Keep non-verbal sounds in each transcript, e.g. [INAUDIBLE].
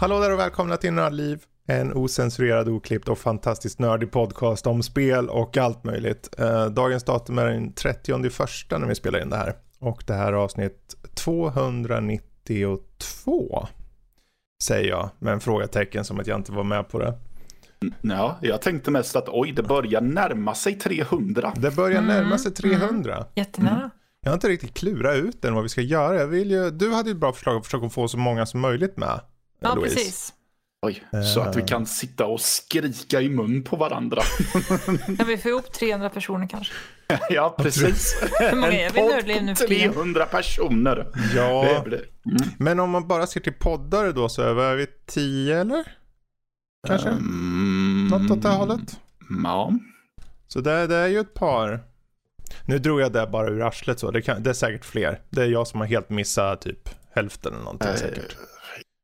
Hallå där och välkomna till Nördliv. En osensurerad, oklippt och fantastiskt nördig podcast om spel och allt möjligt. Eh, dagens datum är den 30 första när vi spelar in det här. Och det här är avsnitt 292. Säger jag med en frågetecken som att jag inte var med på det. Ja, jag tänkte mest att oj, det börjar närma sig 300. Det börjar närma sig 300. Mm. Jättenära. Jag har inte riktigt klurat ut än vad vi ska göra. Jag vill ju, du hade ju ett bra förslag att försöka få så många som möjligt med. Ja, Louise. precis. Oj, så att vi kan sitta och skrika i mun på varandra. [LAUGHS] Kan vi få ihop 300 personer kanske? [LAUGHS] ja, precis. Hur många är vi Nördliv nu för tiden? 300 personer. Ja, Det blir... Mm. men om man bara ser till poddare då så är vi 10 eller? Kanske? Mm. Något åt det hållet? Ja. Så det, det är ju ett par. Nu drog jag det bara ur arslet så. Det, kan, det är säkert fler. Det är jag som har helt missat typ hälften eller någonting Eh, säkert.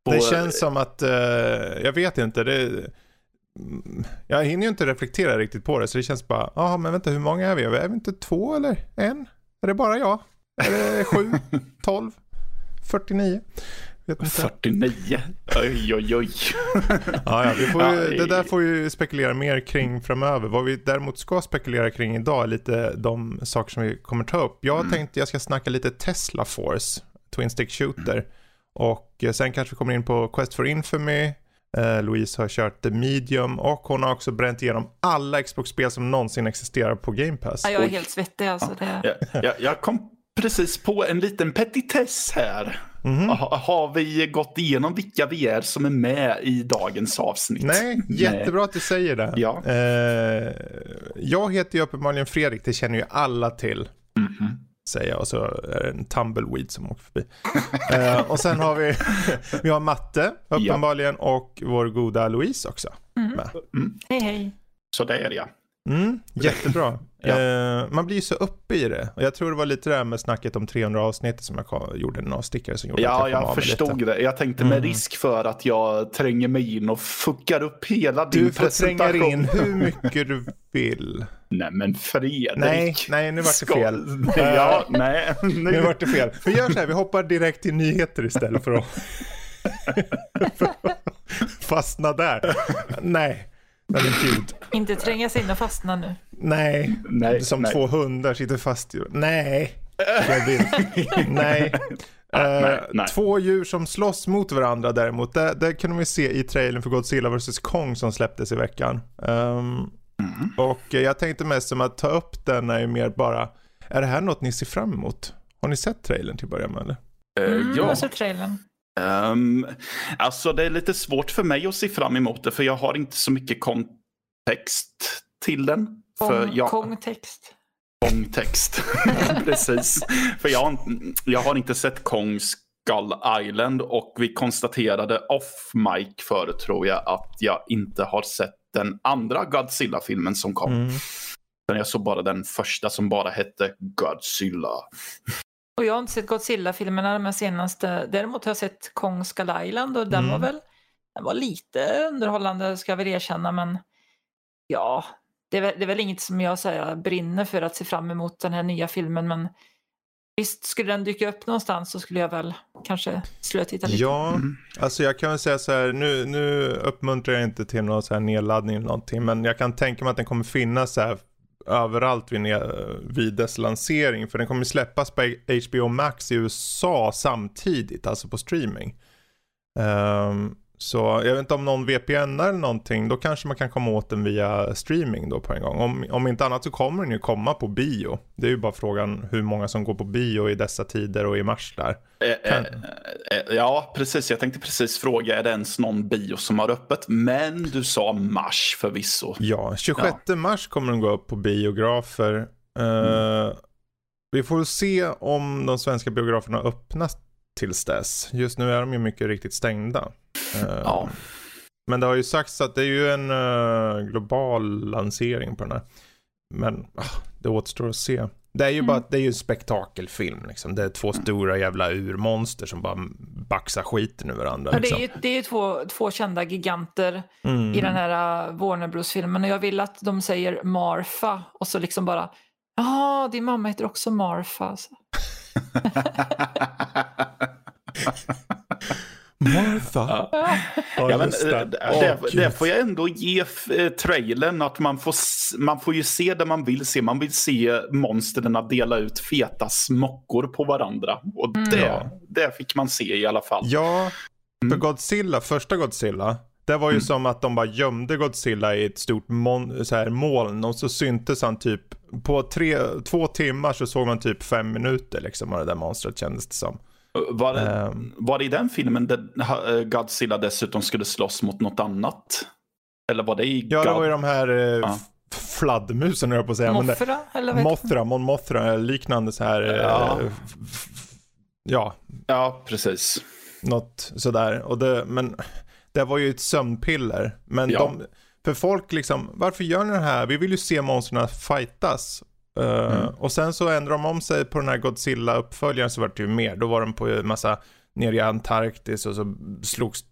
Och- Det känns som att, eh, jag vet inte, det, mm, jag hinner ju inte reflektera riktigt på det så det känns bara, ja men vänta hur många är vi? Är vi inte två eller en? Är det bara jag? Är det [LAUGHS] sju, tolv, 49? Vet inte. 49. Oj, oj, oj. [LAUGHS] Ja, ja, vi får ju, det där får vi spekulera mer kring framöver. Vad vi däremot ska spekulera kring idag är lite de saker som vi kommer ta upp. Jag tänkte jag ska snacka lite Tesla Force, Twin Stick Shooter. Och eh, sen kanske vi kommer in på Quest for Infamy. Eh, Louise har kört The Medium och hon har också bränt igenom alla Xbox-spel som någonsin existerar på Game Pass. Ja, jag är helt svettig alltså. Det... Jag, jag, jag kom precis på en liten petitess här. Mhm. Ha, har vi gått igenom vilka vi är som är med i dagens avsnitt? Nej, jättebra att du säger det. Ja. Eh, jag heter ju uppenbarligen Fredrik, det känner ju alla till. Säger jag och så är det en tumbleweed som åker förbi. [LAUGHS] eh, och sen har vi, [LAUGHS] vi har Matte uppenbarligen och vår goda Louise också. Med. Hej, hej. Så det är jag. Mm, jättebra. Ja. eh, man blir ju så uppe i det. Och jag tror det var lite det här med snacket om 300 avsnitt som jag gjorde en avstickare som gjorde Ja, att jag kom jag förstod lite. det. Jag tänkte med Mm. risk för att jag tränger mig in och fuckar upp hela din Du får tränga presentation. in [LAUGHS] hur mycket du vill. Nej, men Fredrik. Nej, nej, nu vart det fel. [LAUGHS] Ja, nej. [LAUGHS] Nu Nu... vart det fel. Vi gör så här, vi hoppar direkt till nyheter istället för att fastna där. Nej, men gud. Inte tränga sig in och fastna nu. Nej, Nej, som nej. två hundar sitter fast i... Nej, jag vill. [LAUGHS] Nej. nej, nej. Två djur som slåss mot varandra däremot, det, det kunde vi se i trailern för Godzilla vs Kong som släpptes i veckan. Ehm, Mm. Och jag tänkte mest som att ta upp den är ju mer bara, är det här något ni ser fram emot? Har ni sett trailern till att börja med eller? Eh, Mm, ja. Jag såg trailern. Ehm, alltså det är lite svårt för mig att se fram emot det för jag har inte så mycket kontext till den. För Om jag... Kong-text. Kong-text. [LAUGHS] Precis. För jag, har- jag har inte sett Kong Skull Island och vi konstaterade off mic förut tror jag att jag inte har sett den andra Godzilla-filmen som kom. Mm. Jag såg bara den första som bara hette Godzilla. Och jag har inte sett Godzilla-filmerna de senaste. Däremot har jag sett Kong Skull Island och den Mm. var väl den var lite underhållande ska jag väl erkänna men ja, det är, väl, det är väl inget som jag säger brinner för att se fram emot den här nya filmen men visst skulle den dyka upp någonstans så skulle jag väl kanske slå titta lite. Ja, Mm. alltså jag kan väl säga så här, nu, nu uppmuntrar jag inte till någon så här nedladdning eller någonting, men jag kan tänka mig att den kommer finnas så här överallt vid, vid dess lansering, för den kommer släppas på HBO Max i USA samtidigt, alltså på streaming. Ehm, så jag vet inte om någon VPN eller någonting, då kanske man kan komma åt den via streaming då på en gång. Om, om inte annat så kommer den ju komma på bio. Det är ju bara frågan hur många som går på bio i dessa tider och i mars där. Eh, eh, eh, ja, precis. Jag tänkte precis fråga, är det ens någon bio som har öppet? Men du sa mars förvisso. Ja, 26 mars kommer den gå upp på biografer. Eh, Vi får se om de svenska biograferna öppnas tills dess. Just nu är de ju mycket riktigt stängda. Eh, Ja. Men det har ju sagts att det är ju en eh, global lansering på den här. Men ah, det återstår att se. Det är ju bara det är ju en spektakelfilm liksom. Det är två stora jävla urmonster som bara baxar skiten ur varandra. Ja, det Liksom. är ju, det är ju två, två kända giganter Mm. i den här uh, Warner Bros-filmen och jag vill att de säger Marfa och så liksom bara Ja, din mamma heter också Marfa. [LAUGHS] [LAUGHS] [LAUGHS] Martha. Ja. Ja, Ja, men, eh, det. Åh, det, får jag ändå ge eh, trailern att man får, man får ju se det man vill se. Man vill se monstren dela ut feta smockor på varandra. Och Mm. det, det fick man se i alla fall. Ja, för Mm. Godzilla, första Godzilla, det var ju Mm. som att de bara gömde Godzilla i ett stort mon- så här moln och så syntes han typ på tre, två timmar så såg man typ fem minuter liksom av det där monstret kändes det som. Var, det, Ehm. var det i den filmen där eh, Godzilla dessutom skulle slåss mot något annat? Eller var det i Ja, det God- var ju de här eh, Ja. f- fladdermusen höll jag på att säga. Mothra? Eller vad Mothra, Mon Mothra, liknande så här. eh, Ja. f- ja, Ja, precis. något sådär. Och det, men det var ju ett sömnpiller. Men Ja. de, för folk liksom, varför gör ni det här? Vi vill ju se monstren fightas. Uh, Mm. Och sen så ändrade de om sig på den här Godzilla-uppföljaren så var det ju mer. Då var de på en massa nere i Antarktis och så slogs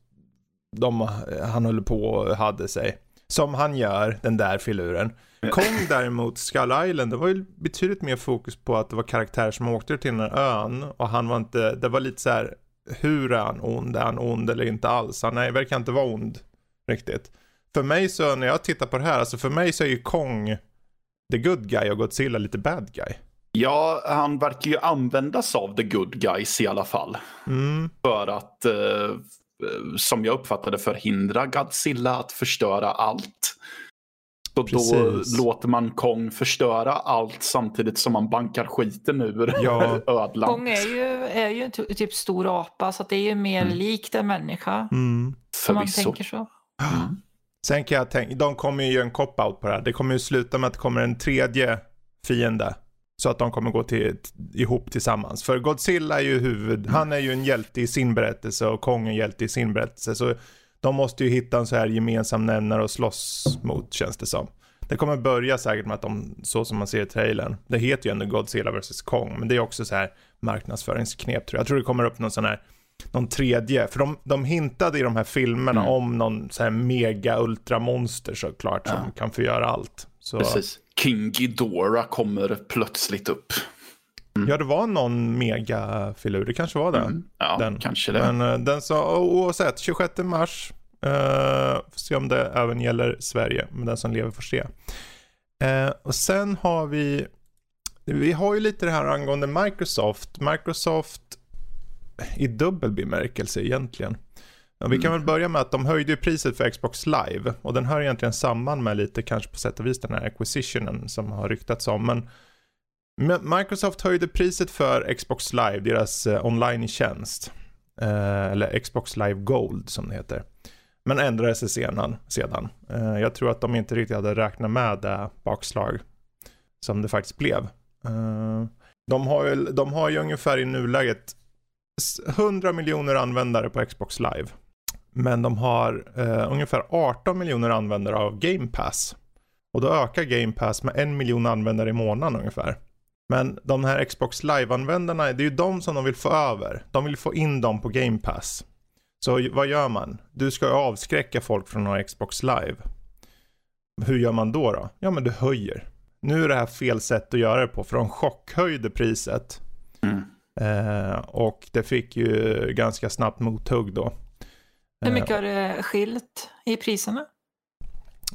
de, han höll på och hade sig. Som han gör, den där filuren. Kong däremot, Skull Island, det var ju betydligt mer fokus på att det var karaktärer som åkte till den här ön och han var inte, det var lite så här, hur är han ond? Är han ond eller inte alls? Han är, verkar inte vara ond riktigt. För mig så, när jag tittar på det här, alltså för mig så är ju Kong the good guy och Godzilla lite bad guy. Ja, han verkar ju användas av the good guys i alla fall. Mm, För att, eh, som jag uppfattade förhindra Godzilla att förstöra allt. Så då Precis. låter man Kong förstöra allt samtidigt som man bankar skiten ur Ja. [LAUGHS] ödlan. Kong är ju, är ju en ty- typ stor apa så att det är ju mer Mm. likt en människa. mm. Om man tänker så. Mm. Sen kan jag tänka, de kommer ju göra en cop-out på det här. Det kommer ju sluta med att det kommer en tredje fiende. Så att de kommer gå till, ihop tillsammans. För Godzilla är ju huvud, han är ju en hjälte i sin berättelse och Kong är en hjälte i sin berättelse. Så de måste ju hitta en så här gemensam nämnare att slåss mot känns det som. Det kommer börja säkert med att de, så som man ser i trailern, det heter ju ändå Godzilla vs Kong, men det är också så här marknadsföringsknep tror jag. Jag tror det kommer upp någon sån här, någon tredje, för de, de hintade i de här filmerna Mm. om någon så här mega ultramonster såklart som Ja. kan få göra allt. Så, Precis. King Ghidorah kommer plötsligt upp. Ja, det var någon megafilur, det kanske var det. Mm. Ja, Den. kanske det. Men eh, den sa, oavsett, 26 mars, uh, får se om det även gäller Sverige, men den som lever får se. Eh, och sen har vi, vi har ju lite det här angående Microsoft. Microsoft i dubbel bemärkelse egentligen. Ja, vi kan väl börja med att de höjde ju priset för Xbox Live och den hör egentligen samman med lite kanske på sätt och vis den här acquisitionen som har ryktats om. Men Microsoft höjde priset för Xbox Live, deras eh, online-tjänst. Eh, eller Xbox Live Gold som det heter. Men ändrade sig sedan. sedan. Eh, jag tror att de inte riktigt hade räknat med det bakslag som det faktiskt blev. Eh, de, har ju, de har ju ungefär i nuläget 100 miljoner användare på Xbox Live. Men de har eh, ungefär 18 miljoner användare av Game Pass. Och då ökar Game Pass med en miljon användare i månaden ungefär. Men de här Xbox Live-användarna, det är ju de som de vill få över. De vill få in dem på Game Pass. Så vad gör man? Du ska ju avskräcka folk från att ha Xbox Live. Hur gör man då då? Ja men du höjer. Nu är det här fel sätt att göra det på för de chockhöjde priset. Mm. Eh, och det fick ju ganska snabbt mothugg då. Hur Eh, mycket har det skilt i priserna?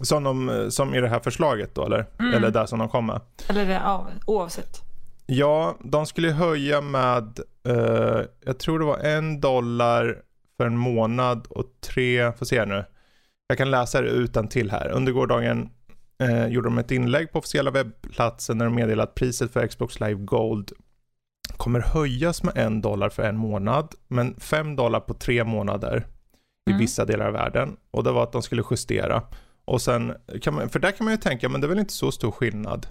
som, de, som i det här förslaget då eller? Mm. Eller där som de kom med. Eller det, ja, oavsett. Ja, de skulle höja med, eh, jag tror det var en dollar för en månad och tre, får se nu. Jag kan läsa det utan till här. Under gårdagen eh, gjorde de ett inlägg på officiella webbplatsen där de meddelade att priset för Xbox Live Gold kommer höjas med en dollar för en månad, men fem dollar på tre månader i Mm. vissa delar av världen. Och det var att de skulle justera. Och sen, man, för där kan man ju tänka, men det är väl inte så stor skillnad.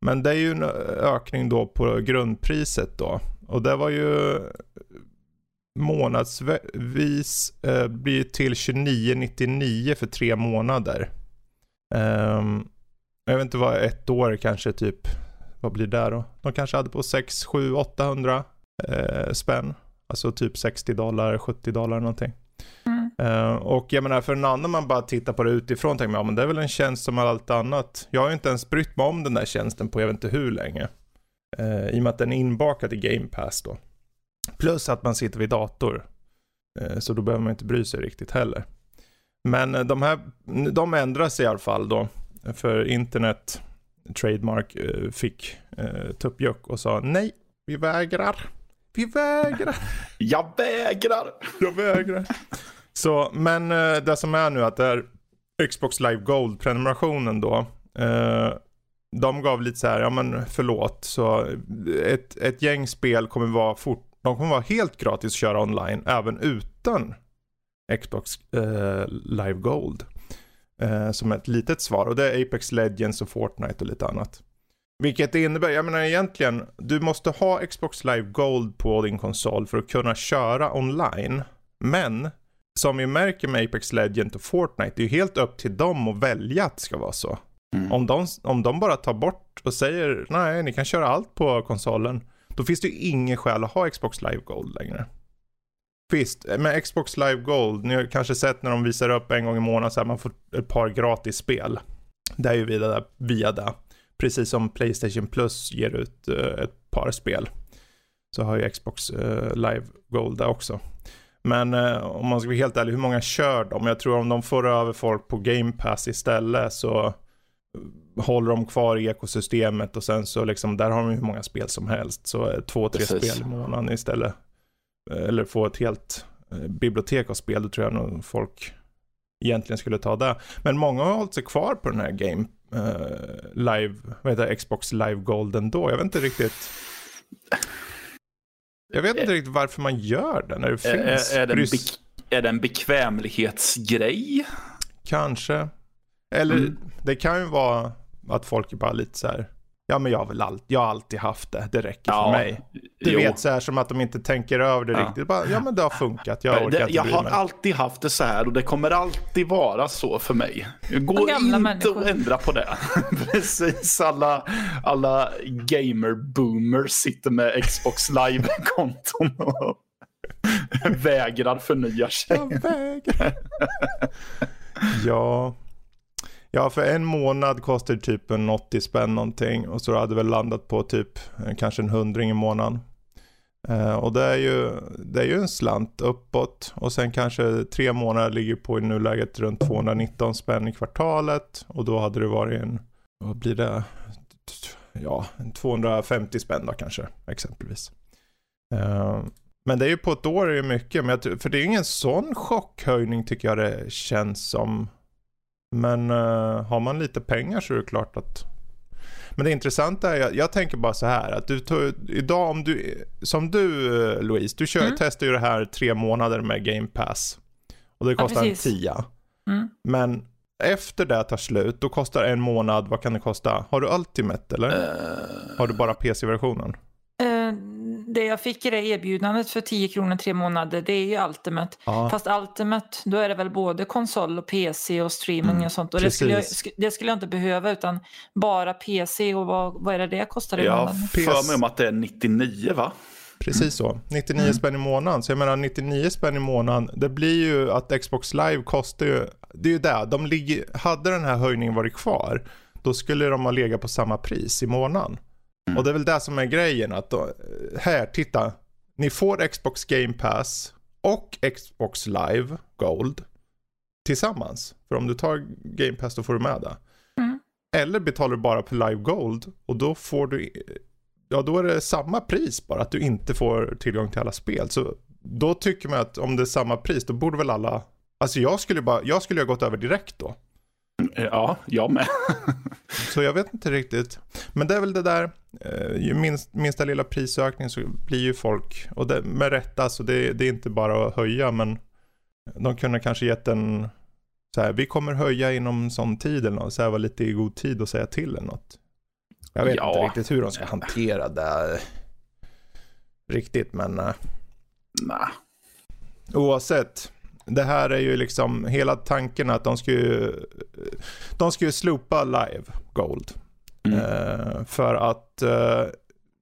Men det är ju en ökning då på grundpriset då. Och det var ju månadsvis eh, blir till 29,99 för tre månader. Ehm, jag vet inte vad ett år kanske typ, vad blir det då? De kanske hade på 6, 7, 800 eh, spänn. Alltså typ 60 dollar, 70 dollar någonting. Mm. Eh, och jag menar för en annan man bara tittar på det utifrån tänker man, ja men det är väl en tjänst som allt annat. Jag har ju inte ens brytt mig om den där tjänsten på jag vet inte hur länge. Eh, I och med att den är inbakad i Game Pass då. Plus att man sitter vid dator. Eh, så då behöver man inte bry sig riktigt heller. Men eh, de här, de ändras i alla fall då. För internet Trademark eh, fick eh, tuppjuck och sa nej, vi vägrar. Vi vägrar. [LAUGHS] Jag vägrar. Jag vägrar. Så, men eh, det som är nu att det är Xbox Live Gold-prenumerationen då. Eh, de gav lite så här, ja men förlåt. Så ett, ett gäng spel kommer vara fort, de kommer vara helt gratis att köra online även utan Xbox eh, Live Gold. Eh, som ett litet svar och det är Apex Legends och Fortnite och lite annat. Vilket det innebär, jag menar egentligen, du måste ha Xbox Live Gold på din konsol för att kunna köra online. Men, som vi märker med Apex Legends och Fortnite, det är ju helt upp till dem att välja att det ska vara så. Mm. Om, de, om de bara tar bort och säger nej, ni kan köra allt på konsolen, då finns det ju ingen skäl att ha Xbox Live Gold längre. Visst, med Xbox Live Gold, ni har kanske sett när de visar upp en gång i månaden så här, man får ett par gratis spel. Det är ju via det, via det. Precis som Playstation Plus ger ut uh, ett par spel. Så har ju Xbox uh, Live Gold där också. Men om man ska vara helt ärlig, hur många kör de? Jag tror om de får över folk på Game Pass istället så håller de kvar i ekosystemet och sen så liksom där har de hur många spel som helst. Så två, tre Precis. spel i månaden istället eller få ett helt eh, bibliotek av spel, då tror jag nog folk egentligen skulle ta det. Men många har hållit sig kvar på den här Game uh, Live, vad heter det, Xbox Live Gold ändå. Jag vet inte riktigt. Jag vet inte riktigt varför man gör det när det finns. Är, är, det, en är det en bekvämlighetsgrej? Kanske. Eller mm. det kan ju vara att folk är bara lite så här Ja men jag har väl all, jag har alltid haft det, det räcker ja, för mig. Du jo. vet så här som att de inte tänker över det ja. riktigt. Bara, ja men det har funkat, jag orkar det, inte Jag har mig. alltid haft det så här och det kommer alltid vara så för mig. Går inte människor. att ändra på det. [LAUGHS] Precis, alla, alla gamer-boomers sitter med Xbox live-konton och [LAUGHS] vägrar förnya sig. Jag vägrar. ja. Ja, för en månad kostar det typ en 80 spänn någonting och så hade väl landat på typ eh, kanske en hundring i månaden. Eh, och det är, ju, det är ju en slant uppåt och sen kanske tre månader ligger på i nuläget runt 219 spänn i kvartalet och då hade det varit en, vad blir det, ja 250 spänn då kanske exempelvis. Eh, men det är ju på ett år är det mycket, men jag, för det är ju ingen sån chockhöjning tycker jag det känns som. Men uh, har man lite pengar så är det klart att men det intressanta är, jag, jag tänker bara så här att du tog, idag om du, som du eh, Louise, du kör, mm. testar ju det här tre månader med Game Pass. Och det kostar ja, en tia. Mm. Men efter det tar slut, då kostar en månad, vad kan det kosta? Har du Ultimate eller? Uh... Har du bara PC-versionen? Det jag fick i det erbjudandet för 10 kronor tre månader det är ju Ultimate. Ja. Fast Ultimate då är det väl både konsol och PC och streaming mm, och sånt. Och det skulle, jag, det skulle jag inte behöva utan bara PC och vad, vad är det det kostar i jag månaden? Jag för mig om att det är 99 va? Precis så. 99 mm. spänn i månaden. Så jag menar 99 spänn i månaden. Det blir ju att Xbox Live kostar ju. Det är ju det. De ligger, hade den här höjningen varit kvar. Då skulle de ha legat på samma pris i månaden. Mm. Och det är väl det som är grejen att då, här, titta. Ni får Xbox Game Pass och Xbox Live Gold tillsammans. För om du tar Game Pass då får du med det. Mm. Eller betalar du bara på Live Gold och då får du, ja då är det samma pris bara att du inte får tillgång till alla spel. Så då tycker man att om det är samma pris då borde väl alla, alltså jag skulle bara, jag skulle ha gått över direkt då. Ja, jag med. så jag vet inte riktigt. Men det är väl det där, ju minst, minsta lilla prisökning så blir ju folk, och det, med rätta, så det, det är inte bara att höja men de kunde kanske gett en, så här, vi kommer höja inom sån tid eller något, så här var lite i god tid att säga till eller något. Jag vet ja. inte riktigt hur de ska hantera det riktigt men... Eh, Nej. Oavsett, det här är ju liksom hela tanken att de ska ju, de ska ju slopa live gold. Mm. Uh, för att uh,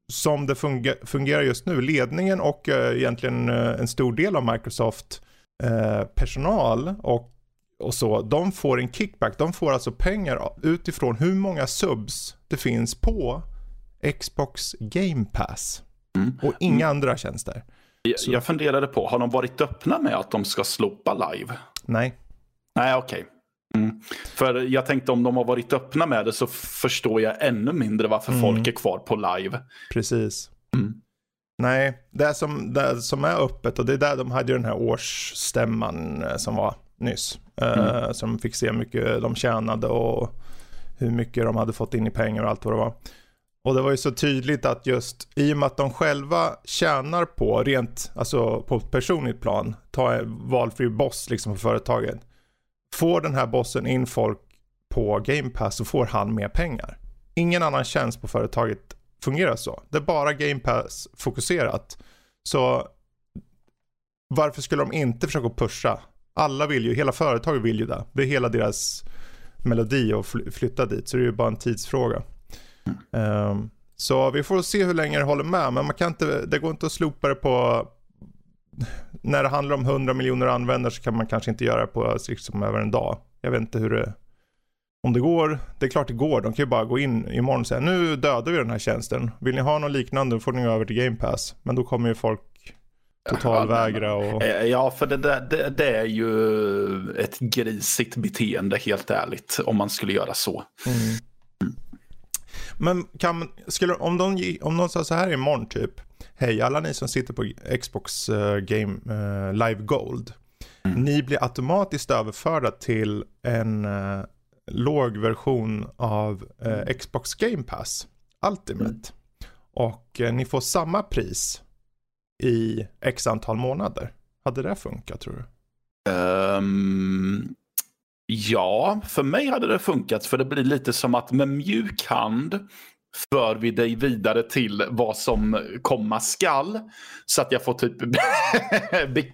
som det funger fungerar just nu, ledningen och uh, egentligen en stor del av Microsoft personal och, och så, de får en kickback. De får alltså pengar utifrån hur många subs det finns på Xbox Game Pass. Mm. Och inga mm. andra tjänster. Jag, jag funderade på, har de varit öppna med att de ska slopa live? Nej. Nej, okej. Okay. Mm. För jag tänkte om de har varit öppna med det så förstår jag ännu mindre varför mm. folk är kvar på live. Precis. Mm. Nej, det som, det som är öppet och det är där de hade ju den här årsstämman eh, som var nyss. Uh, som fick se hur mycket de tjänade och hur mycket de hade fått in i pengar och allt vad det var. Och det var ju så tydligt att just i och med att de själva tjänar på, rent alltså på ett personligt plan, ta en valfri boss liksom för företaget. Får den här bossen in folk på Game Pass så får han mer pengar. Ingen annan tjänst på företaget fungerar så. Det är bara Game Pass fokuserat. Så varför skulle de inte försöka pusha? Alla vill ju, hela företaget vill ju det. Det är hela deras melodi att flytta dit. Så det är ju bara en tidsfråga. Um, så vi får se hur länge det håller med. Men man kan inte, det går inte att slopa det på när det handlar om 100 miljoner användare så kan man kanske inte göra det på liksom över en dag. Jag vet inte hur det, om det går. Det är klart det går. De kan ju bara gå in imorgon och säga nu dödar vi den här tjänsten. Vill ni ha något liknande får ni gå över till Game Pass. Men då kommer ju folk totalvägra och... Ja, för det, det, det, är ju ett grisigt beteende helt ärligt. Om man skulle göra så. Mm. Men kan, skulle, om, de, om de sa så här imorgon typ. Hej alla ni som sitter på Xbox uh, Game uh, Live Gold. Mm. Ni blir automatiskt överförda till en uh, låg version av Xbox Game Pass Ultimate. Mm. Och ni får samma pris i x antal månader. Hade det funkat tror du? Um, Ja, för mig hade det funkat för det blir lite som att med mjuk hand för vi dig vidare till vad som komma skall. Så att jag får typ [LAUGHS] be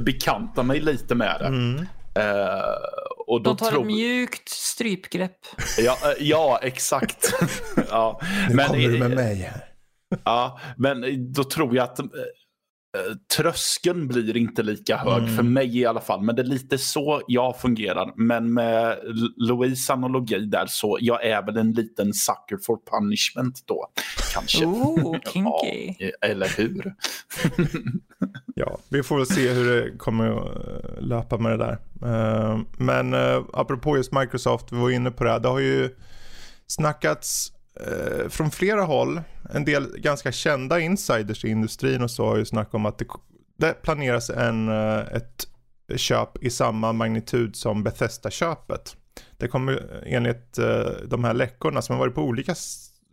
bekanta mig lite med det. Mm. Uh, och då De tar tror... ett mjukt strypgrepp. Ja, uh, ja exakt. [LAUGHS] ja. Nu men, kommer du med mig här. ja, men då tror jag att Eh, tröskeln blir inte lika hög, mm. för mig i alla fall. Men det är lite så jag fungerar. Men med Louise analogi där så jag är väl en liten sucker for punishment då. Kanske. Oh, [LAUGHS] kinky. ja, eller hur? [LAUGHS] ja, vi får väl se hur det kommer att eh, löpa med det där. Eh, men apropå just Microsoft, vi var inne på det här. Det har ju snackats eh, från flera håll, en del ganska kända insiders i industrin och så har ju snackat om att det, det planeras en, eh, ett köp i samma magnitud som Bethesda-köpet. Det kommer enligt eh, de här läckorna som har varit på olika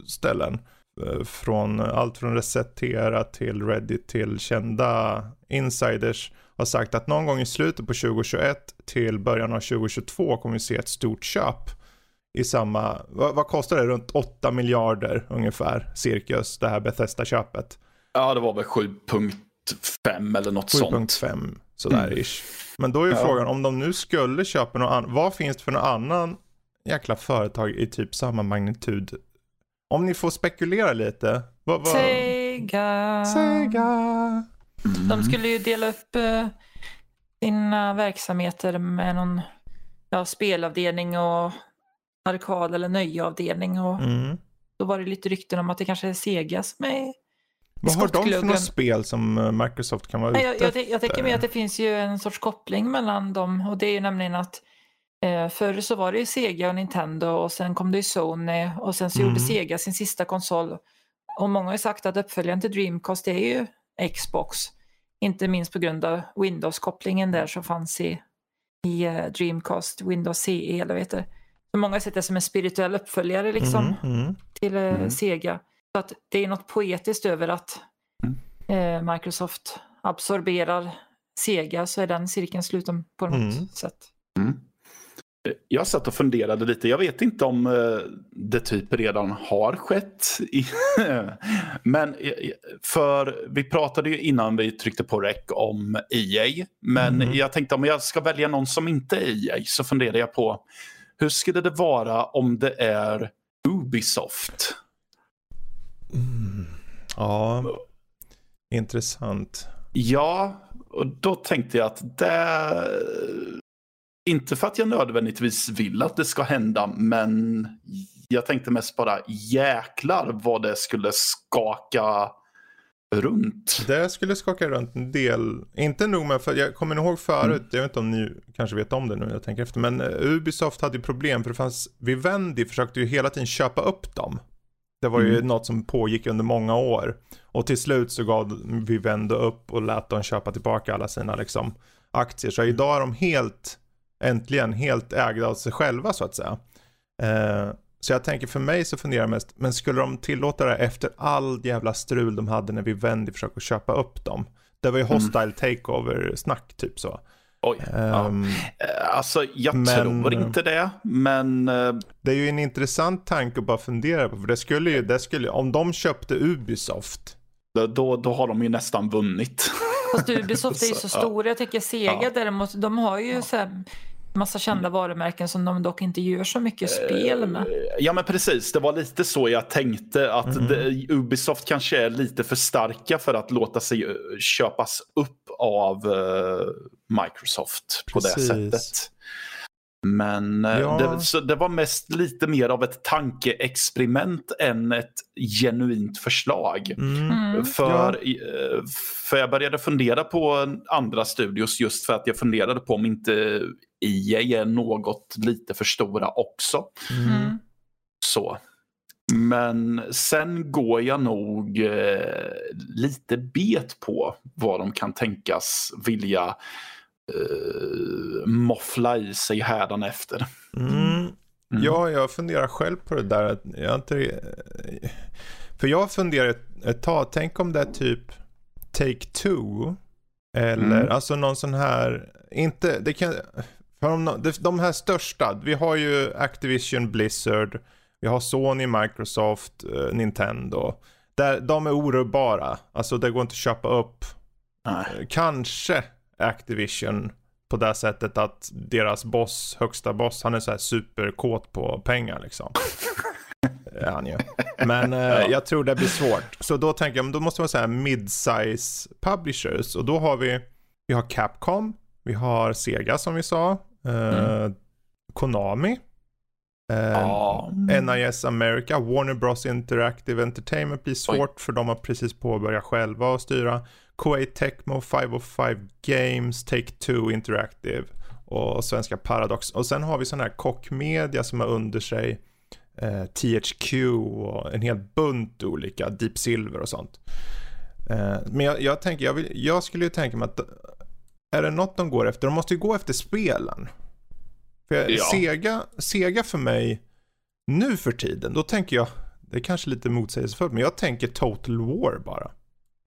ställen, eh, från allt från Resetera till Reddit till kända insiders har sagt att någon gång i slutet på 2021 till början av 2022 kommer vi se ett stort köp i samma, vad, vad, kostar det? Runt 8 miljarder ungefär, cirkus, det här Bethesda-köpet. Ja, det var väl 7.5 eller något 7. sånt. 7.5 sådär mm. ish. Men då är ju ja. frågan, om de nu skulle köpa något annat, vad finns det för något annan jäkla företag i typ samma magnitud? Om ni får spekulera lite. Vad, vad... Sega. Sega. Mm. De skulle ju dela upp uh, sina verksamheter med någon ja, spelavdelning och arkad eller nöjeavdelning. Och mm. Då var det lite rykten om att det kanske är Sega som är vad har de för några spel som eh, Microsoft kan vara ute jag, jag, jag tänker mig att det finns ju en sorts koppling mellan dem och det är ju nämligen att eh, förr så var det ju Sega och Nintendo och sen kom det ju Sony och sen så mm. gjorde Sega sin sista konsol. Och många har ju sagt att uppföljaren till Dreamcast är ju Xbox. Inte minst på grund av Windows-kopplingen där som fanns i, i uh, Dreamcast, Windows CE eller vad heter För många sett det som en spirituell uppföljare liksom, mm, mm, till eh, mm. Sega. Så att det är något poetiskt över att mm. eh, Microsoft absorberar Sega så är den cirkeln sluten på något mm. sätt. Mm. Jag satt och funderade lite. Jag vet inte om eh, det typ redan har skett. [LAUGHS] men för vi pratade ju innan vi tryckte på rec om EA. Men mm. jag tänkte om jag ska välja någon som inte är EA så funderar jag på hur skulle det vara om det är Ubisoft? Mm. Ja, intressant. Ja, och då tänkte jag att det... Inte för att jag nödvändigtvis vill att det ska hända, men jag tänkte mest bara jäklar vad det skulle skaka runt. Det skulle skaka runt en del. Inte nog med, för jag kommer ihåg förut, mm. jag vet inte om ni kanske vet om det nu när jag tänker efter, men uh, Ubisoft hade ju problem för det fanns, Vivendi försökte ju hela tiden köpa upp dem. Det var ju mm. något som pågick under många år. Och till slut så gav Vivendi upp och lät dem köpa tillbaka alla sina liksom, aktier. Så idag är de helt, äntligen, helt ägda av sig själva så att säga. Uh, så jag tänker för mig så funderar jag mest, men skulle de tillåta det efter all jävla strul de hade när vi vände försökte köpa upp dem? Det var ju mm. hostile mm. takeover-snack typ så. Oj. Um, ja. Ehm, eh, alltså jag men, tror inte det, men... Uh... Det är ju en intressant tanke att bara fundera på, för det skulle ju, det skulle, om de köpte Ubisoft. Då, då har de ju nästan vunnit. Fast Ubisoft är ju så [LAUGHS] stora, jag tänker Sega ja. däremot, de har ju ja. så här massa kända varumärken som de dock inte gör så mycket spel med. Eh, ja men precis, det var lite så jag tänkte att mm. det, Ubisoft kanske är lite för starka för att låta sig eh, köpas upp av uh, Microsoft precis. på det sättet. Men ja. det, det, var mest lite mer av ett tankeexperiment än ett genuint förslag. Mm. mm. För, ja. för jag började fundera på andra studios just för att jag funderade på om inte EA är något lite för stora också. Mm. Så. Men sen går jag nog eh, lite bet på vad de kan tänkas vilja eh, moffla i sig hädanefter. Mm. Mm. Ja, jag funderar själv på det där. Jag inte... För jag funderar ett, ett tag, tänk om det är typ Take-Two. Eller mm. alltså någon sån här, inte, det kan, för de, de här största, vi har ju Activision, Blizzard, vi har Sony, Microsoft, uh, Nintendo. Där, de är orubbara, alltså det går inte att köpa upp. Nej. Uh, kanske Activision på det sättet att deras boss, högsta boss, han är så här superkåt på pengar liksom. [LAUGHS] är han ju. Men ja. jag tror det blir svårt. Så då tänker jag, då måste man säga mid-size publishers. Och då har vi, vi har Capcom, vi har Sega som vi sa, Mm. Konami. Oh. NIS America, Warner Bros Interactive Entertainment blir svårt Oj. för de har precis påbörjat själva att styra. Kuwait Tecmo, 505 Games, Take-Two Interactive och svenska Paradox. Och sen har vi sån här kockmedia som har under sig eh, THQ och en hel bunt olika, Deep Silver och sånt. Eh, men jag, jag tänker, jag, vill, jag skulle ju tänka mig att är det något de går efter, de måste ju gå efter spelen. För jag, ja. Sega, Sega för mig, nu för tiden, då tänker jag, det är kanske lite motsägelsefullt, men jag tänker Total War bara.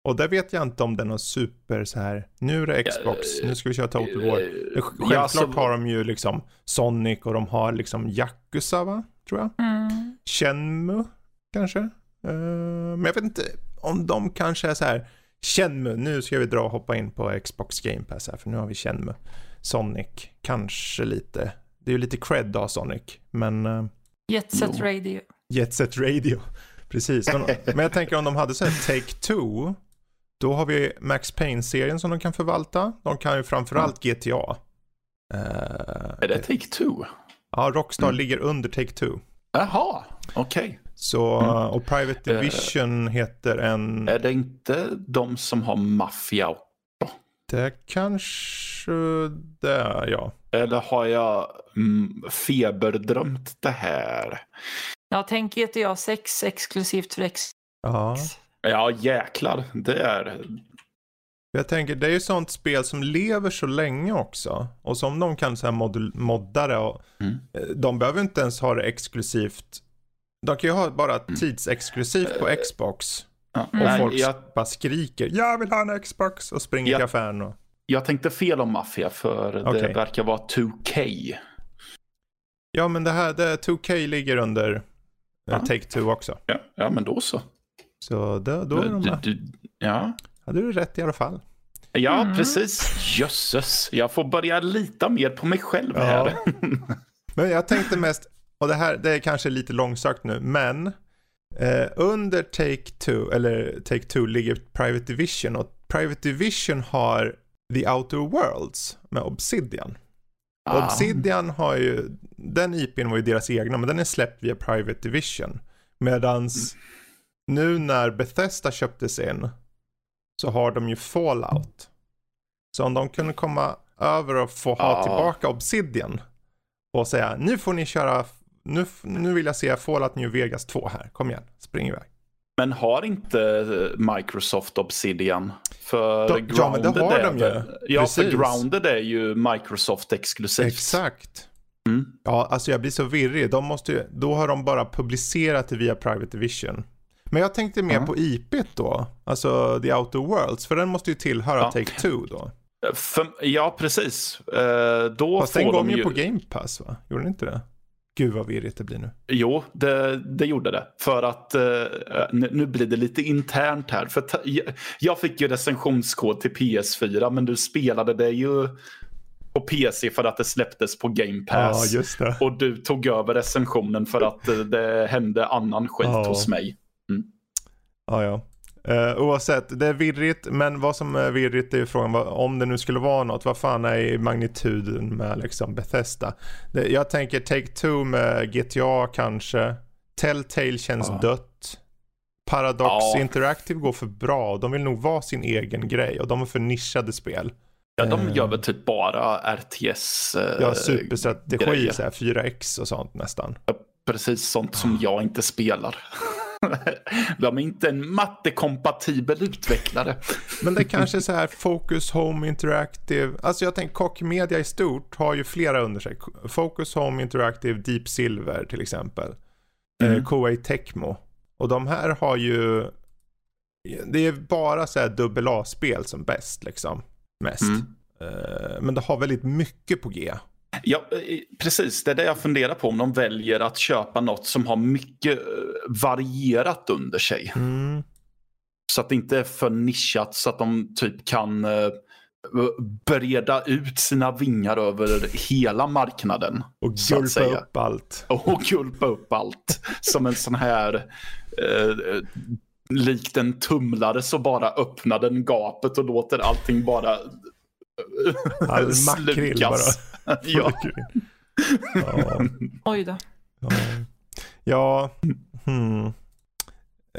Och där vet jag inte om det är någon super så här, nu är det Xbox, nu ska vi köra Total War. Eh, självklart ja, så... har de ju liksom Sonic och de har liksom Yakuza va, tror jag. Mm. Shenmue kanske. Uh, men jag vet inte om de kanske är så här, Shenmue, nu ska vi dra och hoppa in på Xbox Game Pass här för nu har vi Shenmue. Sonic, kanske lite. Det är ju lite cred då Sonic, men... Uh, Jet Set Radio. Jet Set Radio, [LAUGHS] precis. Men, men jag tänker om de hade så här Take-Two, då har vi Max Payne-serien som de kan förvalta. De kan ju framförallt mm. GTA. Uh, är det Take-Two? Ja, Rockstar mm. ligger under Take-Two. Jaha, okej. Okay. Så, mm. och Private eh, Division uh, heter en... Är det inte de som har Mafia också? Det kanske det är, ja. Eller har jag mm, feberdrömt det här? Ja, tänk GTA 6 exklusivt för X. Ja. Ja, jäklar. Det är... Jag tänker, det är ju sånt spel som lever så länge också. Och som de kan så här mod modda det. Och, mm. Eh, de behöver inte ens ha det exklusivt de kan ju ha bara mm. tidsexklusivt på Xbox. Ja. Och Nej, folk jag... bara skriker jag vill ha en Xbox och springer jag... till affären. Och... Jag tänkte fel om Mafia för okay. det verkar vara 2K. Ja men det här, det, 2K ligger under eh, ja. Take-Two också. Ja, ja men då så. Så då, då är de du, du, Ja. Hade du rätt i alla fall. Ja, mm. precis. Jösses, jag får börja lita mer på mig själv här. men jag tänkte mest, och det här det är kanske lite långsökt nu, men eh, under Take-Two, eller Take-Two ligger Private Division och Private Division har The Outer Worlds med Obsidian. Ah. Obsidian har ju, den IPn var ju deras egna, men den är släppt via Private Division. Medans mm. nu när Bethesda köptes in, så har de ju Fallout. Så om de kunde komma över och få ha Ja. tillbaka Obsidian och säga nu får ni köra, nu, nu vill jag se Fallout New Vegas 2 här, kom igen, spring iväg. Men har inte eh, Microsoft Obsidian? För De- ja, men det har är de ju. Ja, för Precis. Grounded är ju Microsoft exklusivt. Exakt. Mm. Ja, alltså jag blir så virrig. De måste ju, då har de bara publicerat det via Private Division. Men jag tänkte mer Ja. på IP då, alltså The Outer Worlds, för den måste ju tillhöra Ja. Take-Two då. För, ja, precis. Eh, då Fast får den de kom ju ju... på Game Pass va? Gjorde den inte det? Gud vad virrigt det blir nu. Jo, det, det gjorde det. För att eh, nu, blir det lite internt här. För jag, fick ju recensionskod till PS4 men du spelade det ju på PC för att det släpptes på Game Pass. Ja. Och du tog över recensionen för att eh, det hände annan skit Ja. hos mig. Ja, ja. Uh, oavsett, det är virrigt, men vad som är virrigt är ju frågan vad, om det nu skulle vara något, vad fan är magnituden med liksom Bethesda? Det, jag tänker Take-Two med GTA kanske, Telltale känns Ja. dött, Paradox Ja. Interactive går för bra, de vill nog vara sin egen grej och de är för nischade spel. Ja, de Eh. gör väl typ bara RTS. eh, Ja, superstrategi, grejer. så här 4X och sånt nästan. Precis sånt som jag inte spelar. [LAUGHS] [LAUGHS] De är inte en mattekompatibel utvecklare. Men det är kanske så här Focus Home Interactive. Alltså jag tänker Koch Media i stort har ju flera under sig. Focus Home Interactive, Deep Silver till exempel. Mm. Eh, Tecmo. Och de här har ju, det är bara så här dubbel A-spel som bäst liksom. Mest. Mm. Eh, men det har väldigt mycket på G. Ja, eh, precis. Det är det jag funderar på. Om de väljer att köpa något som har mycket eh, varierat under sig. Mm. Så att det inte är för nischat så att de typ kan eh, breda ut sina vingar över hela marknaden. Och gulpa upp allt. [LAUGHS] Och gulpa upp allt. Som en sån här, eh, likt en tumlare så bara öppnar den gapet och låter allting bara [LAUGHS] makrill bara. [LAUGHS] ja. Ja. Oj då. Ja, ja hmm.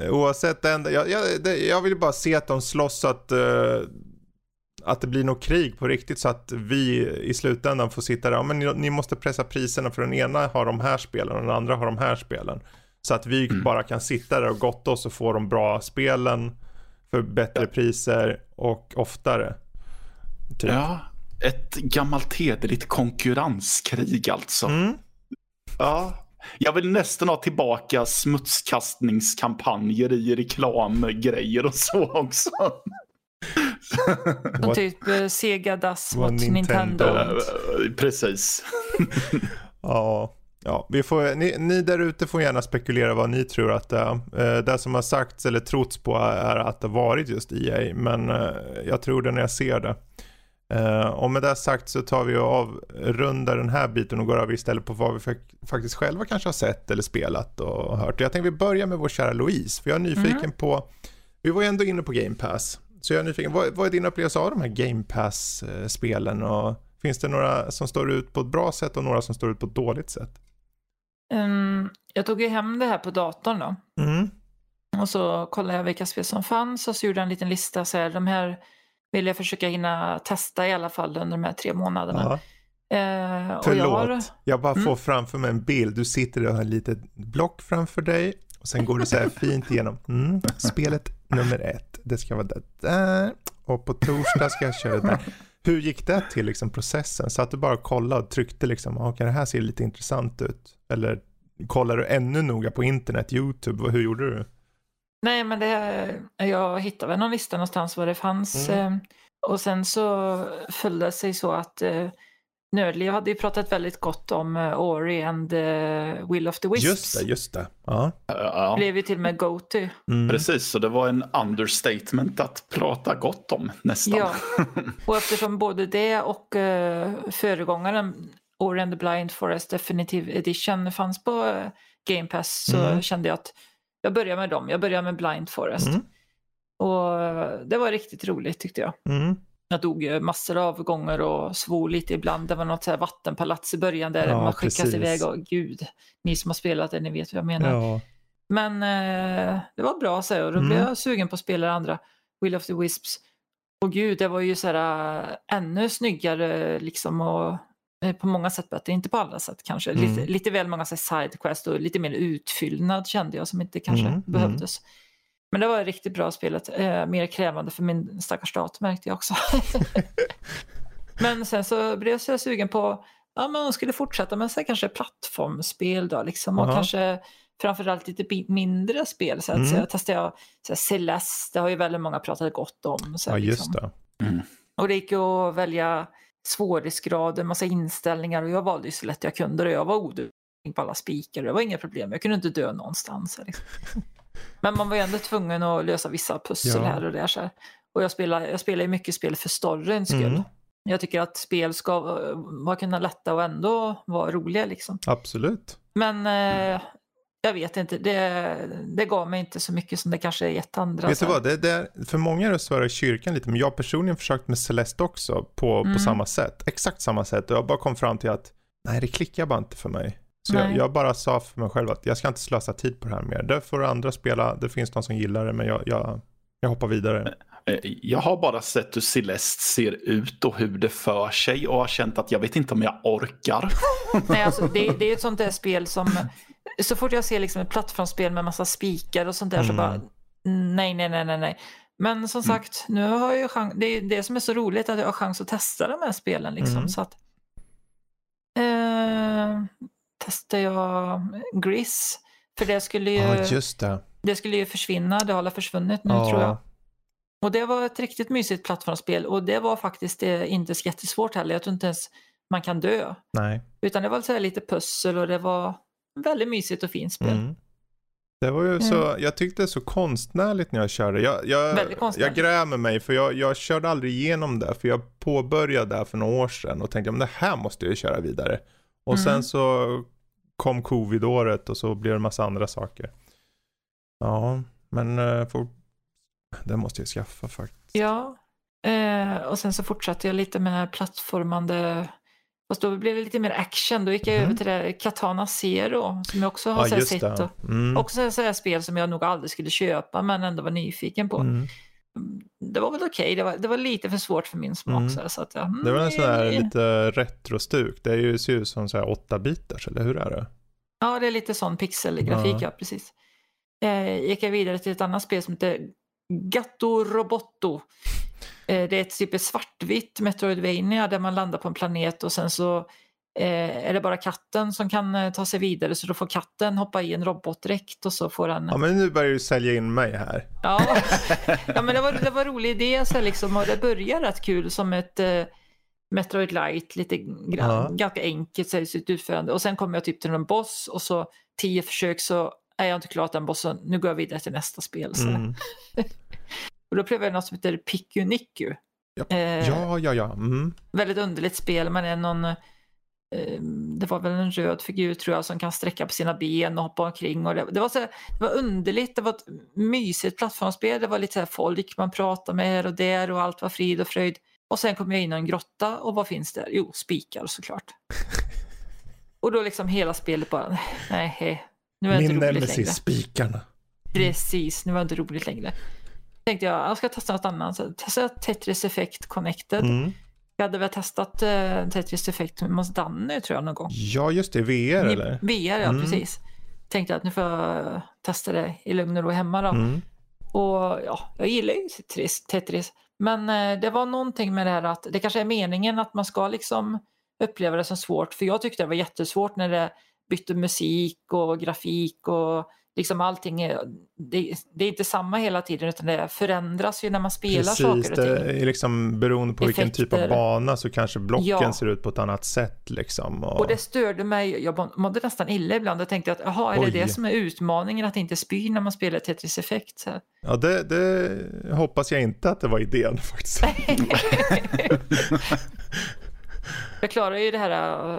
Oavsett det enda, jag, jag, det, jag vill bara se att de slåss så att, eh, att det blir något krig på riktigt så att vi i slutändan får sitta där, ja, men ni, ni måste pressa priserna för den ena har de här spelen och den andra har de här spelen. Så att vi Mm. bara kan sitta där och gotta oss och få de bra spelen för bättre Ja. priser och oftare. Typ. ja, ett gammalt hederligt konkurrenskrig alltså. Mm. Ja. Jag vill nästan ha tillbaka smutskastningskampanjer i reklamgrejer och så också. [LAUGHS] Som typ eh, Sega Das Vad mot Nintendo. Nintendo. Eh, Precis. [LAUGHS] Ja, ja vi får, ni, ni där ute får gärna spekulera vad ni tror att det är. Eh, det som har sagts eller trotts på är att det varit just EA, men jag tror det när jag ser det. Eh, och med det sagt så tar vi och avrundar den här biten och går över istället på vad vi fak- faktiskt själva kanske har sett eller spelat och hört. Jag tänkte vi börjar med vår kära Louise, för jag är nyfiken på, vi var ju ändå inne på Game Pass, så jag är nyfiken, vad, vad är din upplevelse av de här Game Pass-spelen och finns det några som står ut på ett bra sätt och några som står ut på ett dåligt sätt? Ehm, jag tog ju hem det här på datorn då. Mm. Och så kollade jag vilka spel som fanns och så gjorde jag en liten lista. Så här, de här vill jag försöka hinna testa i alla fall under de här tre månaderna. Ja. Eh, och Förlåt, jag jag, har, bara får Mm. framför mig en bild. Du sitter och har ett litet block framför dig och sen går du så här [LAUGHS] fint igenom. Mm, spelet nummer ett, det ska vara det där och på torsdag ska jag köra det där. Hur gick det till liksom processen? Så att du bara kollade och tryckte liksom, okej det här ser lite intressant ut. Eller kollar du ännu noga på internet, YouTube, hur gjorde du? Nej, men det, jag hittade väl någon lista någonstans vad det fanns. Mm. Eh, och sen så föll det sig så att eh, Nördliv hade ju pratat väldigt gott om eh, Ori and eh, Will of the Wisps. Just det, just det. Ja. Ja, Blev ju till och med go-to. Mm. precis. Så det var en understatement att prata gott om nästan. Ja, och eftersom både det och föregångaren Ori and the Blind Forest Definitive Edition fanns på Game Pass så Mm. kände jag att jag börjar med dem. Jag börjar med Blind Forest. Mm. Och eh, det var riktigt roligt tyckte jag. Mm. Jag dog massor av gånger och svor lite ibland. Det var något så här vattenpalats i början där Ja, man skickas precis. iväg och gud, ni som har spelat det, ni vet vad jag menar. Ja. Men eh, det var bra så här, och då Mm. blev jag sugen på att spela andra. Will of the Wisps. Och gud, det var ju så här äh, ännu snyggare liksom och eh, på många sätt bättre, inte på alla sätt kanske. Mm. Lite, lite väl många sidequest och lite mer utfyllnad kände jag som inte kanske Mm, mm. behövdes. Men det var riktigt bra spelet, eh, mer krävande för min stackars dator märkte jag också. [LAUGHS] men sen så blev jag så sugen på, ja men man skulle fortsätta med så kanske plattformsspel då liksom och Aha. kanske framförallt lite mindre spel. Så, att, Mm. så jag testade jag, så här, Celeste, det har ju väldigt många pratat gott om. Så Ja, här, just liksom. det. Mm. Och det gick att välja svårighetsgrader, massa inställningar och jag valde ju så lätt jag kunde och jag var oduglig på alla spikar det var inga problem. Jag kunde inte dö någonstans. Liksom. [LAUGHS] Men man var ju ändå tvungen att lösa vissa pussel Ja. här och där. Så här. Och jag spelar, jag spelar ju mycket spel för storyns skull. Mm. Jag tycker att spel ska eh, vara kunna lätta och ändå vara roliga liksom. Absolut. Men eh, jag vet inte, det, det gav mig inte så mycket som det kanske är gett andra. Vet du vad, det, det, för många är det svårare i kyrkan lite, men jag personligen försökt med Celeste också på, Mm. på samma sätt. Exakt samma sätt och jag bara kom fram till att nej, det klickar bara inte för mig. Så jag, jag bara sa för mig själv att jag ska inte slösa tid på det här mer. Det får andra spela, det finns någon som gillar det, men jag, jag, jag hoppar vidare. Eh, Jag har bara sett hur Celeste ser ut och hur det för sig och har känt att jag vet inte om jag orkar. [LAUGHS] Nej, alltså, det, det är ett sånt där spel som, så fort jag ser liksom ett plattformsspel med massa spikar och sånt där så Mm. bara, nej, nej, nej, nej, nej. Men som sagt, nu har jag ju chans, det är det som är så roligt att jag har chans att testa de här spelen liksom. Mm. Så att, eh, testar jag Gris, för det skulle ju, Ja, det. det skulle ju försvinna, det har försvunnit nu Ja. tror jag. Och det var ett riktigt mysigt plattformsspel och det var faktiskt eh, inte så jättesvårt heller. Jag tror inte ens man kan dö. Nej. Utan det var så lite pussel och det var väldigt mysigt och fint spel. Mm. Det var ju så, jag tyckte det så konstnärligt när jag körde. Jag, jag, Väldigt jag grämer mig för jag, jag körde aldrig igenom det. För jag påbörjade där för några år sedan och tänkte men det här måste jag ju köra vidare. Och Mm. sen så kom covid-året och så blev det en massa andra saker. Ja, men eh, får, det måste jag skaffa faktiskt. Ja, eh, och sen så fortsatte jag lite med plattformande, fast då blev det lite mer action. Då gick jag Mhm. över till det Katana Zero som jag också har Ja, sett. det. Och, Mm. också så här spel som jag nog aldrig skulle köpa men ändå var nyfiken på. Mm. Det var väl okej, det, var, det var lite för svårt för min smak. Mm. Så, att, jag, Det var en sån här mm, lite retrostuk. Det är ju, ser ut som så här 8 bitars eller hur är det? Ja, det är lite sån pixelgrafik, Ja. ja, precis. Eh, gick jag vidare till ett annat spel som heter Gatto Robotto. Eh, det är ett typ ett svartvitt Metroidvania där man landar på en planet och sen så eh, är det bara katten som kan eh, ta sig vidare så då får katten hoppa i en robotdräkt och så får den... Ja men nu börjar du sälja in mig här. Ja, [LAUGHS] ja men det var, det var en rolig idé så liksom, och det börjar rätt kul som ett eh, Metroid Light, lite grann, Ja. ganska enkelt så i sitt utförande. Och sen kommer jag typ till en boss och så tio försök så är jag inte klart den bossen. Nu går jag vidare till nästa spel. Så. Mm. [LAUGHS] Och då prövade jag något som heter Pikuniku. Ja. Eh, Ja, ja, ja. Mm. Väldigt underligt spel. Man är någon, eh, det var väl en röd figur tror jag som kan sträcka på sina ben och hoppa omkring. Och det, det, var så, det var underligt, det var ett mysigt plattformsspel. Det var lite så här folk man pratade med här och där och allt var frid och fröjd. Och sen kom jag in i en grotta och vad finns där? Jo, spikar såklart. [LAUGHS] och då liksom hela spelet bara, nej, nu är det Min inte roligt längre. nemesis, spikarna. Precis, nu var det inte roligt längre. Tänkte jag, jag ska testa något annat. Så testa Tetris Effect Connected. Mm. Jag hade väl testat eh, Tetris Effect hos Danny tror jag någon gång. Ja, just det. VR I eller? VR, ja Mm. precis. Tänkte att nu får jag testa det i lugn och ro hemma då. Mm. Och ja, jag gillar ju Tetris. Tetris. Men eh, det var någonting med det här att det kanske är meningen att man ska liksom uppleva det som svårt. För jag tyckte det var jättesvårt när det bytte musik och grafik och liksom allting. Är, det, det är inte samma hela tiden utan det förändras ju när man spelar Precis, saker och ting. det är liksom beroende på vilken typ av Effekter. bana så kanske blocken Ja. ser ut på ett annat sätt liksom. Och... Och det störde mig, jag må- mådde nästan illa ibland och tänkte att jaha, är det Oj. det som är utmaningen att inte spy när man spelar Tetris Effect? Så. Ja, det, det hoppas jag inte att det var idén [LAUGHS] faktiskt. [LAUGHS] jag klarar ju det här,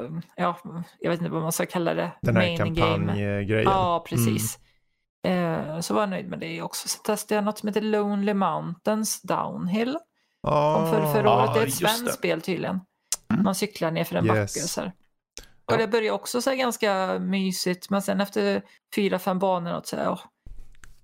äh, ja, jag vet inte vad man ska kalla det, Den här kampanjgrejen. Ja, precis. Eh, så var jag nöjd med det också. Så testade jag något som heter Lonely Mountains Downhill. Kom för, förra Ah, året. Det är ett svenskt spel tydligen. Mm. Man cyklar ner för en Yes. backe. Så här. Och det började också så ganska mysigt. Men sen efter fyra, fem banor och så här, åh,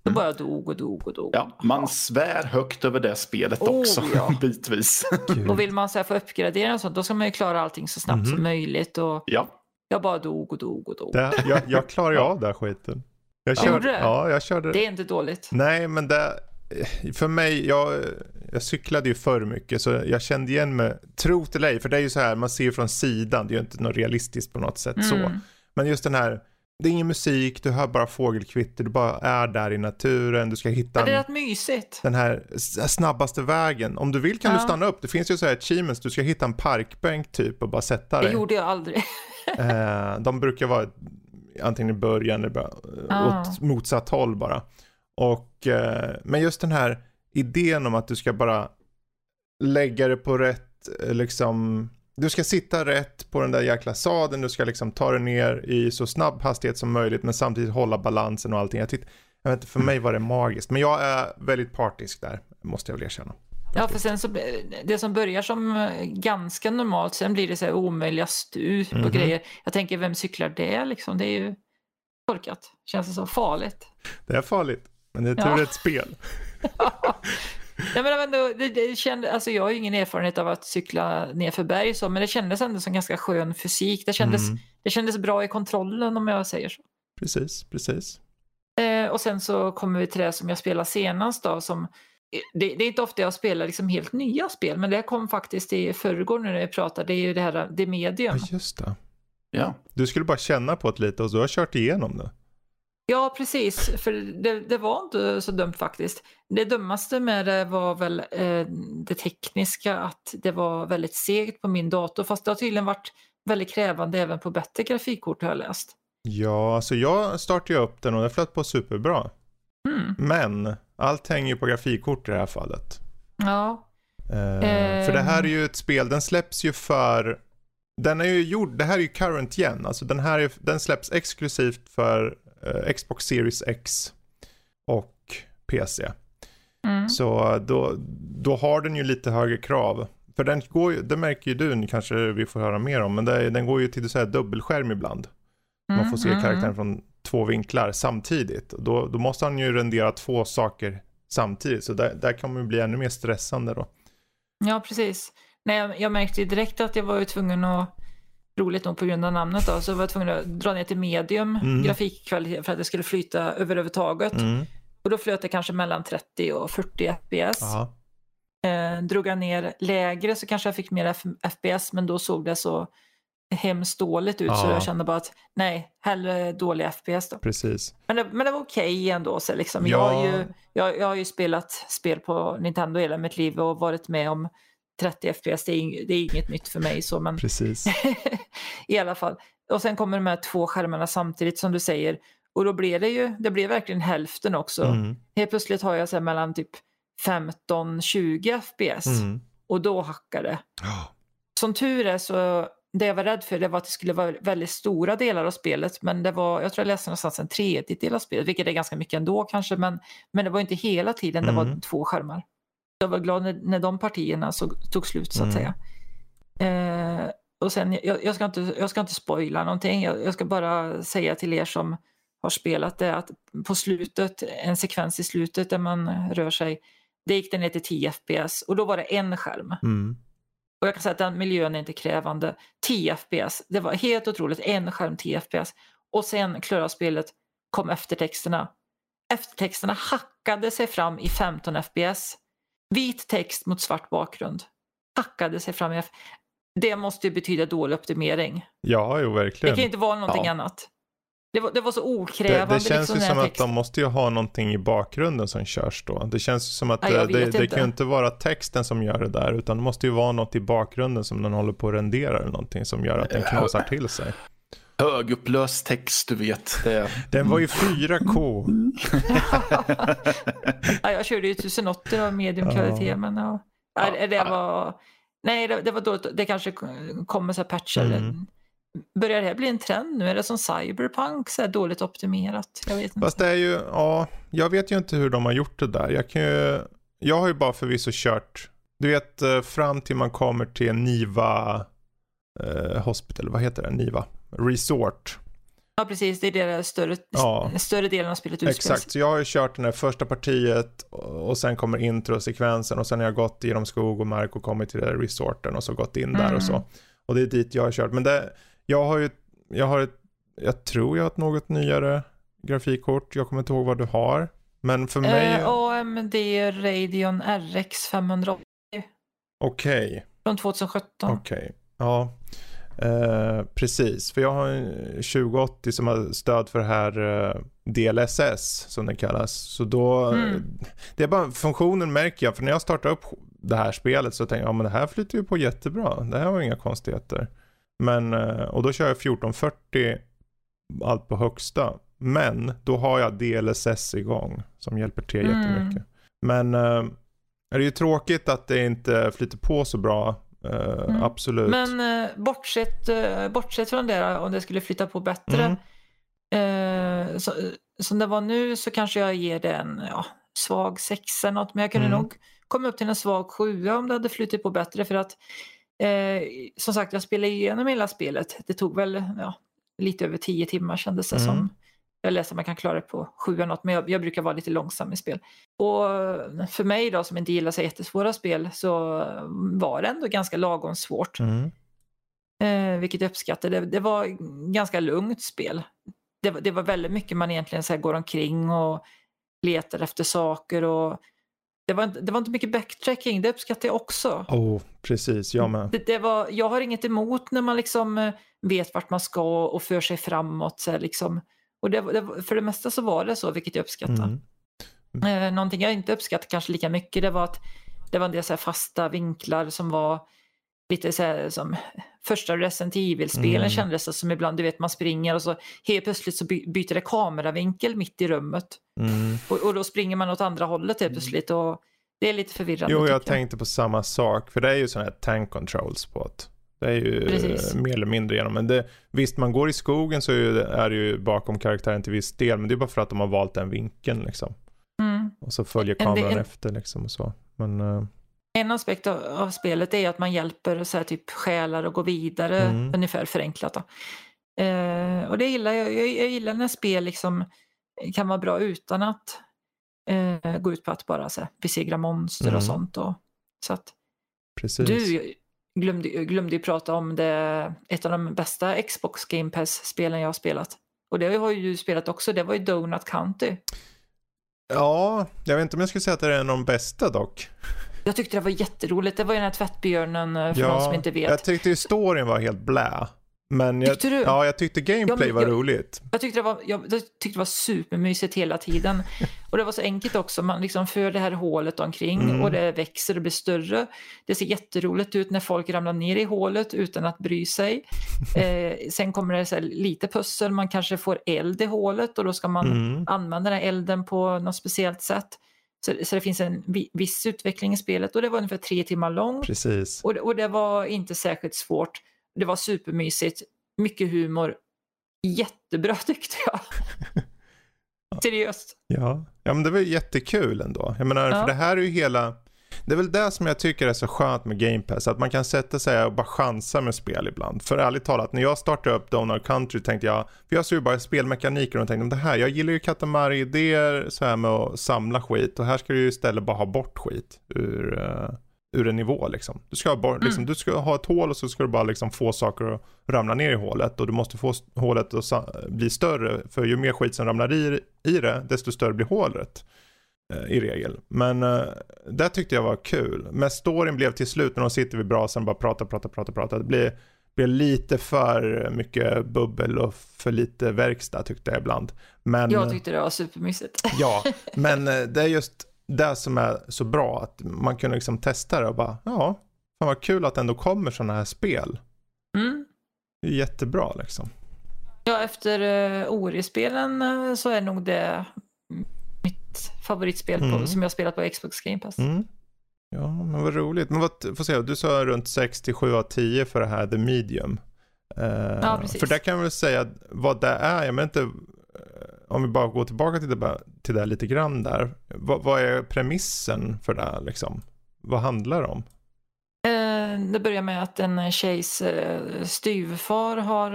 Då bara jag dog och dog och dog. Ja, man svär högt över det spelet Oh, också, ja. [LAUGHS] bitvis. [LAUGHS] Och vill man så här, få uppgradera och sånt, då ska man ju klara allting så snabbt Mhm. som möjligt. Och ja, jag bara dog och dog och dog. Det, jag, jag klarar ju av den skiten. Jag Ja. körde, Gjorde det? ja, jag körde. Det är inte dåligt. Nej, men det, för mig, jag, jag cyklade ju för mycket så jag kände igen mig, tro eller ej, för det är ju så här, man ser ju från sidan, det är ju inte något realistiskt på något sätt så. Mm. Men just den här, det är ingen musik, du hör bara fågelkvitter, du bara är där i naturen, du ska hitta Ja, det är rätt mysigt. den här snabbaste vägen. Om du vill kan du Ja. stanna upp, det finns ju så här achievements, du ska hitta en parkbänk typ och bara sätta Det dig. gjorde jag aldrig. Eh, de brukar vara antingen i början eller bara, eh, Ah. åt motsatt håll bara. Och, eh, men just den här idén om att du ska bara lägga det på rätt, eh, liksom, du ska sitta rätt på den där jäkla sadeln, du ska liksom ta dig ner i så snabb hastighet som möjligt men samtidigt hålla balansen och allting. Jag, tyckte, jag vet inte, för mig var det magiskt. Men jag är väldigt partisk där, måste jag väl erkänna. Ja, för sen så, det som börjar som eh, ganska normalt, sen blir det så här omöjliga stup och Mhm. grejer. Jag tänker, vem cyklar det liksom? Det är ju korkat. Känns det så farligt? Det är farligt, men det är tur Ja. ett spel. [LAUGHS] Nej, men ändå, det, det kände, alltså jag har ju ingen erfarenhet av att cykla ner för berg så, men det kändes ändå som ganska skön fysik. Det kändes, Mm. det kändes bra i kontrollen om jag säger så. Precis, precis. Eh, och sen så kommer vi till det som jag spelade senast då, som det, det är inte ofta jag spelar liksom helt nya spel, men det kom faktiskt i förrgår när vi pratade, det är ju det här det medium. Ja, just det. ja. Du skulle bara känna på det lite och du har kört igenom det. Ja, precis, för det, det var inte så dumt faktiskt. Det dummaste med det var väl eh, det tekniska, att det var väldigt segt på min dator, fast det har tydligen varit väldigt krävande även på bättre grafikkort har jag läst. Ja, alltså jag startade upp den och den flöt på superbra. Mm. Men allt hänger ju på grafikkort i det här fallet. Ja, Eh, För det här är ju ett spel, den släpps ju för... Den är ju gjord, det här är ju current gen, alltså den här är, den släpps exklusivt för eh, Xbox Series X och PC. mm. Så då, då har den ju lite högre krav. För den går ju, det märker ju du, kanske vi får höra mer om, men det, den går ju till så här dubbelskärm ibland. Man får se Mm, mm, karaktären från två vinklar samtidigt. Då, då måste han ju rendera två saker samtidigt. Så där, där kommer det bli ännu mer stressande då. Ja, precis. Nej, jag, jag märkte ju direkt att jag var ju tvungen att, roligt nog på grund av namnet då, så var jag tvungen att dra ner till medium Mm. grafikkvalitet för att det skulle flyta överhuvudtaget. Mm. Och då flöt det kanske mellan 30 och 40 fps. Aha. Eh, drog jag ner lägre så kanske jag fick mer F- fps, men då såg det så hemskt dåligt ut så Ja. jag kände bara att nej, hellre dålig fps då. Precis. Men det, men det var okej ändå. Så liksom. Ja. jag, har ju, jag, jag har ju spelat spel på Nintendo hela mitt liv och varit med om 30 FPS. Det är, det är inget nytt för mig. Så, men Precis. [LAUGHS] i alla fall. Och sen kommer de här två skärmarna samtidigt som du säger. Och då blir det ju, det blir verkligen hälften också. Mm. Helt plötsligt har jag så här mellan typ 15-20 FPS Mm. och då hackar det. Ja. Som tur är så det jag var rädd för det var att det skulle vara väldigt stora delar av spelet men det var, jag tror jag läste någonstans en tredjedel av spelet vilket är ganska mycket ändå kanske men, men det var inte hela tiden det var Mm. två skärmar. Jag var glad när, när de partierna så, tog slut så att Mm. säga. Eh, och sen, jag, jag, ska inte, jag ska inte spoila någonting, jag, jag ska bara säga till er som har spelat det att på slutet, en sekvens i slutet där man rör sig, det gick det ner till 10 FPS och då var det en skärm. Mm. Och jag kan säga att den miljön är inte krävande. 10 FPS, det var helt otroligt. En skärm 10 FPS. Och sen klarade spelet kom eftertexterna. Eftertexterna hackade sig fram i 15 FPS. Vit text mot svart bakgrund. Hackade sig fram i F- Det måste ju betyda dålig optimering. Ja, jo Det verkligen. kan ju inte vara någonting Ja. annat. Det var, det var så Det, okrävande. det känns liksom, ju som att de texten. måste ju ha någonting i bakgrunden som körs då. Det känns ju som att Ja, jag det, det, det kan ju inte vara texten som gör det där utan det måste ju vara något i bakgrunden som den håller på att rendera eller någonting som gör att den knasar till sig. Högupplöst text, du vet. Det... Den var ju 4K. [LAUGHS] ja, jag körde ju 1080 av mediumkvalitet Ja. men ja. Ja, det var... Nej, det, det var dåligt. Det kanske kommer så här patcher. Mm. Börjar det här bli en trend nu? Är det som Cyberpunk, så dåligt optimerat? Jag vet inte. Fast det är ju, ja, jag vet ju inte hur de har gjort det där. Jag kan ju, jag har ju bara förvisso kört, du vet eh, fram till man kommer till Niva eh, Hospital, vad heter det? Niva Resort. Ja, precis. Det är det större, Ja. större delen av spelet utspelar sig. Exakt, så jag har ju kört den här första partiet och sen kommer introsekvensen och sen har jag gått genom skog och mark och kommit till resorten och så gått in där Mm. och så. Och det är dit jag har kört. Men det, jag har ju, jag har ett, jag tror jag har ett något nyare grafikkort. Jag kommer inte ihåg vad du har. Men för mig, Eh, AMD Radeon RX 580 okej. från 2017. Okej, ja. Eh, precis, för jag har en 2080 som har stöd för det här eh, DLSS som det kallas. Så då, Mm. det är bara funktionen märker jag, för när jag startar upp det här spelet så tänker jag, ja men det här flyter ju på jättebra. Det här var inga konstigheter. Men, eh, och då kör jag 1440 allt på högsta. Men då har jag DLSS igång som hjälper till Mm. jättemycket. Men eh, är det ju tråkigt att det inte flyter på så bra. Eh, Mm. Absolut. Men bortsett, bortsett från det, om det skulle flytta på bättre. Mm. Så, som det var nu så kanske jag ger det en ja, svag sexa eller något. Men jag kunde Mm. nog komma upp till en svag sjua om det hade flyttat på bättre. För att eh, som sagt, jag spelade igenom hela spelet. Det tog väl ja, lite över tio timmar kändes det Mm. som. Jag läste att man kan klara det på sju eller något, men jag, jag brukar vara lite långsam i spel. Och för mig då som inte gillar så jättesvåra spel så var det ändå ganska lagom svårt. Mm. Eh, vilket jag uppskattar. Det, det var ganska lugnt spel. Det, var- det var väldigt mycket man egentligen så går omkring och letar efter saker. och det var, inte, det var inte mycket backtracking, det uppskattar jag också. Oh, precis, jag med. Det, det var, jag har inget emot när man liksom eh, vet vart man ska och för sig framåt. Så liksom. och det, det, för det mesta så var det så, vilket jag uppskattar. Mm. Eh, någonting jag inte uppskattar kanske lika mycket det var att det var en del så fasta vinklar som var lite så här som första Resident Evil-spelen Mm. kändes det som ibland, du vet man springer och så helt plötsligt så by- byter det kameravinkel mitt i rummet Mm. och, och då springer man åt andra hållet helt plötsligt och det är lite förvirrande. Jo, jag tycker tänkte på samma sak. För det är ju sådana här tank controls på det. Är ju Precis. eh, mer eller mindre genom. Men det, visst, man går i skogen så är, det ju bakom karaktären till viss del. Men det är bara för att de har valt den vinkeln liksom. Mm. Och så följer kameran en- efter liksom och så. Men eh, En aspekt av, av spelet är att man hjälper så här, typ själar att gå vidare, Mm. ungefär förenklat. Eh, och det gillar jag. jag. Jag gillar när spel liksom kan vara bra utan att eh, gå ut på att bara så här, besegra monster Mm. och sånt. Och, så att, precis. du glömde, glömde ju prata om det, ett av de bästa Xbox Game Pass-spelen jag har spelat. Och det har ju du spelat också, det var ju Donut County. Ja, jag vet inte om jag skulle säga att det är en av de bästa dock. Jag tyckte det var jätteroligt, det var ju den här tvättbjörnen eh, för de som inte vet. jag tyckte ju storyn var helt blä. Men jag, Tyckte du? ja, jag tyckte gameplay Ja, var jag- roligt. Jag tyckte, det var, jag, jag tyckte det var supermysigt hela tiden. [LAUGHS] Och det var så enkelt också. Man liksom för det här hålet omkring Mm. och det växer och blir större. Det ser jätteroligt ut när folk ramlar ner i hålet utan att bry sig. [LAUGHS] Eh, sen kommer det så lite pussel. Man kanske får eld i hålet och då ska man Mm. använda den här elden på något speciellt sätt. Så, så det finns en vi- viss utveckling i spelet och det var ungefär tre timmar långt. Precis. Och, det- och det var inte särskilt svårt. Det var supermysigt, mycket humor. Jättebra [LAUGHS] tyckte jag. [LAUGHS] Seriöst. Ja. ja, men det var ju jättekul ändå. Jag menar, Ja. för det här är ju hela... Det är väl det som jag tycker är så skönt med Game Pass, att man kan sätta sig och bara chansa med spel ibland. För ärligt talat, när jag startade upp Donald Country tänkte jag, för jag såg ju bara spelmekaniker och tänkte om det här, jag gillar ju Katamari-idéer så här med att samla skit och här ska du ju istället bara ha bort skit ur, eh, ur en nivå liksom. Du ska, ha bort, liksom, Mm. du ska ha ett hål och så ska du bara liksom få saker att ramla ner i hålet och du måste få hålet att bli större för ju mer skit som ramlar i, i det desto större blir hålet i regel. Men uh, det tyckte jag var kul. Men storyn blev till slut när de sitter vid brasan och bara pratar, pratar, pratar, pratar. Det blev, blev lite för mycket bubbel och för lite verkstad tyckte jag ibland. Men, Jag tyckte det var supermysigt. Ja, [LAUGHS] men eh, det är just det som är så bra att man kunde liksom testa det och bara, ja, fan vad kul att det ändå kommer sådana här spel. Mm. Det är jättebra liksom. Ja, efter uh, Ori-spelen eh, så är nog det mitt favoritspel på, Mm. som jag spelat på Xbox Game Pass. Mm. Ja, men vad roligt. Men vad, får se, du sa runt 6 till 7 av 10 för det här The Medium. Eh, Ja, precis. För där kan jag väl säga vad det är, jag menar inte, eh, om vi bara går tillbaka till det, till det lite grann där. Vad, vad är premissen för det här liksom? Vad handlar det om? Eh, det börjar med att en tjejs eh, styvfar har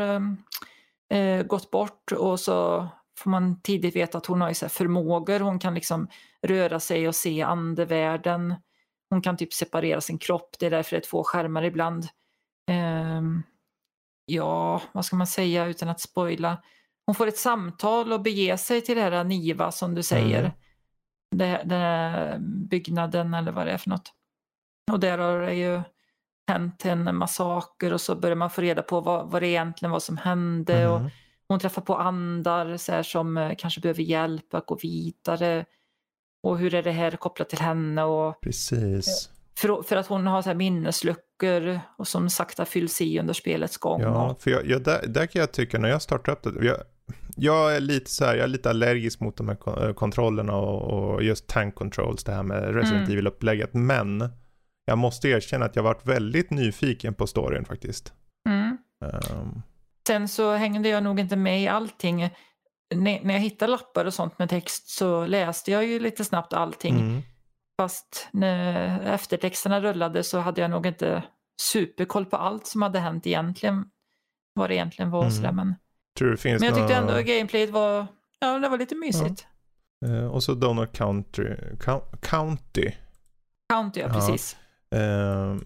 eh, gått bort och så får man tidigt veta att hon har ju så förmågor. Hon kan liksom röra sig och se andevärlden. Hon kan typ separera sin kropp. Det är därför det är två skärmar ibland. Ehm, ja, vad ska man säga utan att spoila? Hon får ett samtal och beger sig till det här Niva som du säger. Mm. Det, här byggnaden eller vad det är för något. Och där har det ju hänt en massaker och så börjar man få reda på vad, vad det egentligen var som hände. Och Mhm. Hon träffar på andar så här, som eh, kanske behöver hjälp att gå vidare. Och hur är det här kopplat till henne? Och Precis. för, för att hon har så här minnesluckor och som sakta fylls i under spelets gång. Ja, för jag, jag, där, där kan jag tycka när jag startar upp det. Jag, jag är lite så här, jag är lite allergisk mot de här eh, kontrollerna och, och just tank controls, det här med Resident Mm. Evil-upplägget. Men jag måste erkänna att jag varit väldigt nyfiken på storyn faktiskt. mm. Ehm, Sen så hängde jag nog inte med i allting. När när jag hittade lappar och sånt med text så läste jag ju lite snabbt allting. mm. Fast när eftertexterna rullade så hade jag nog inte superkoll på allt som hade hänt egentligen. Vad det egentligen var och Mm. sådär. Men, Tror det finns men jag tyckte några- ändå gameplayet var, ja det var lite mysigt. Eh, och så Donut County. Cou- County. County, ja Ja. precis. Ehm,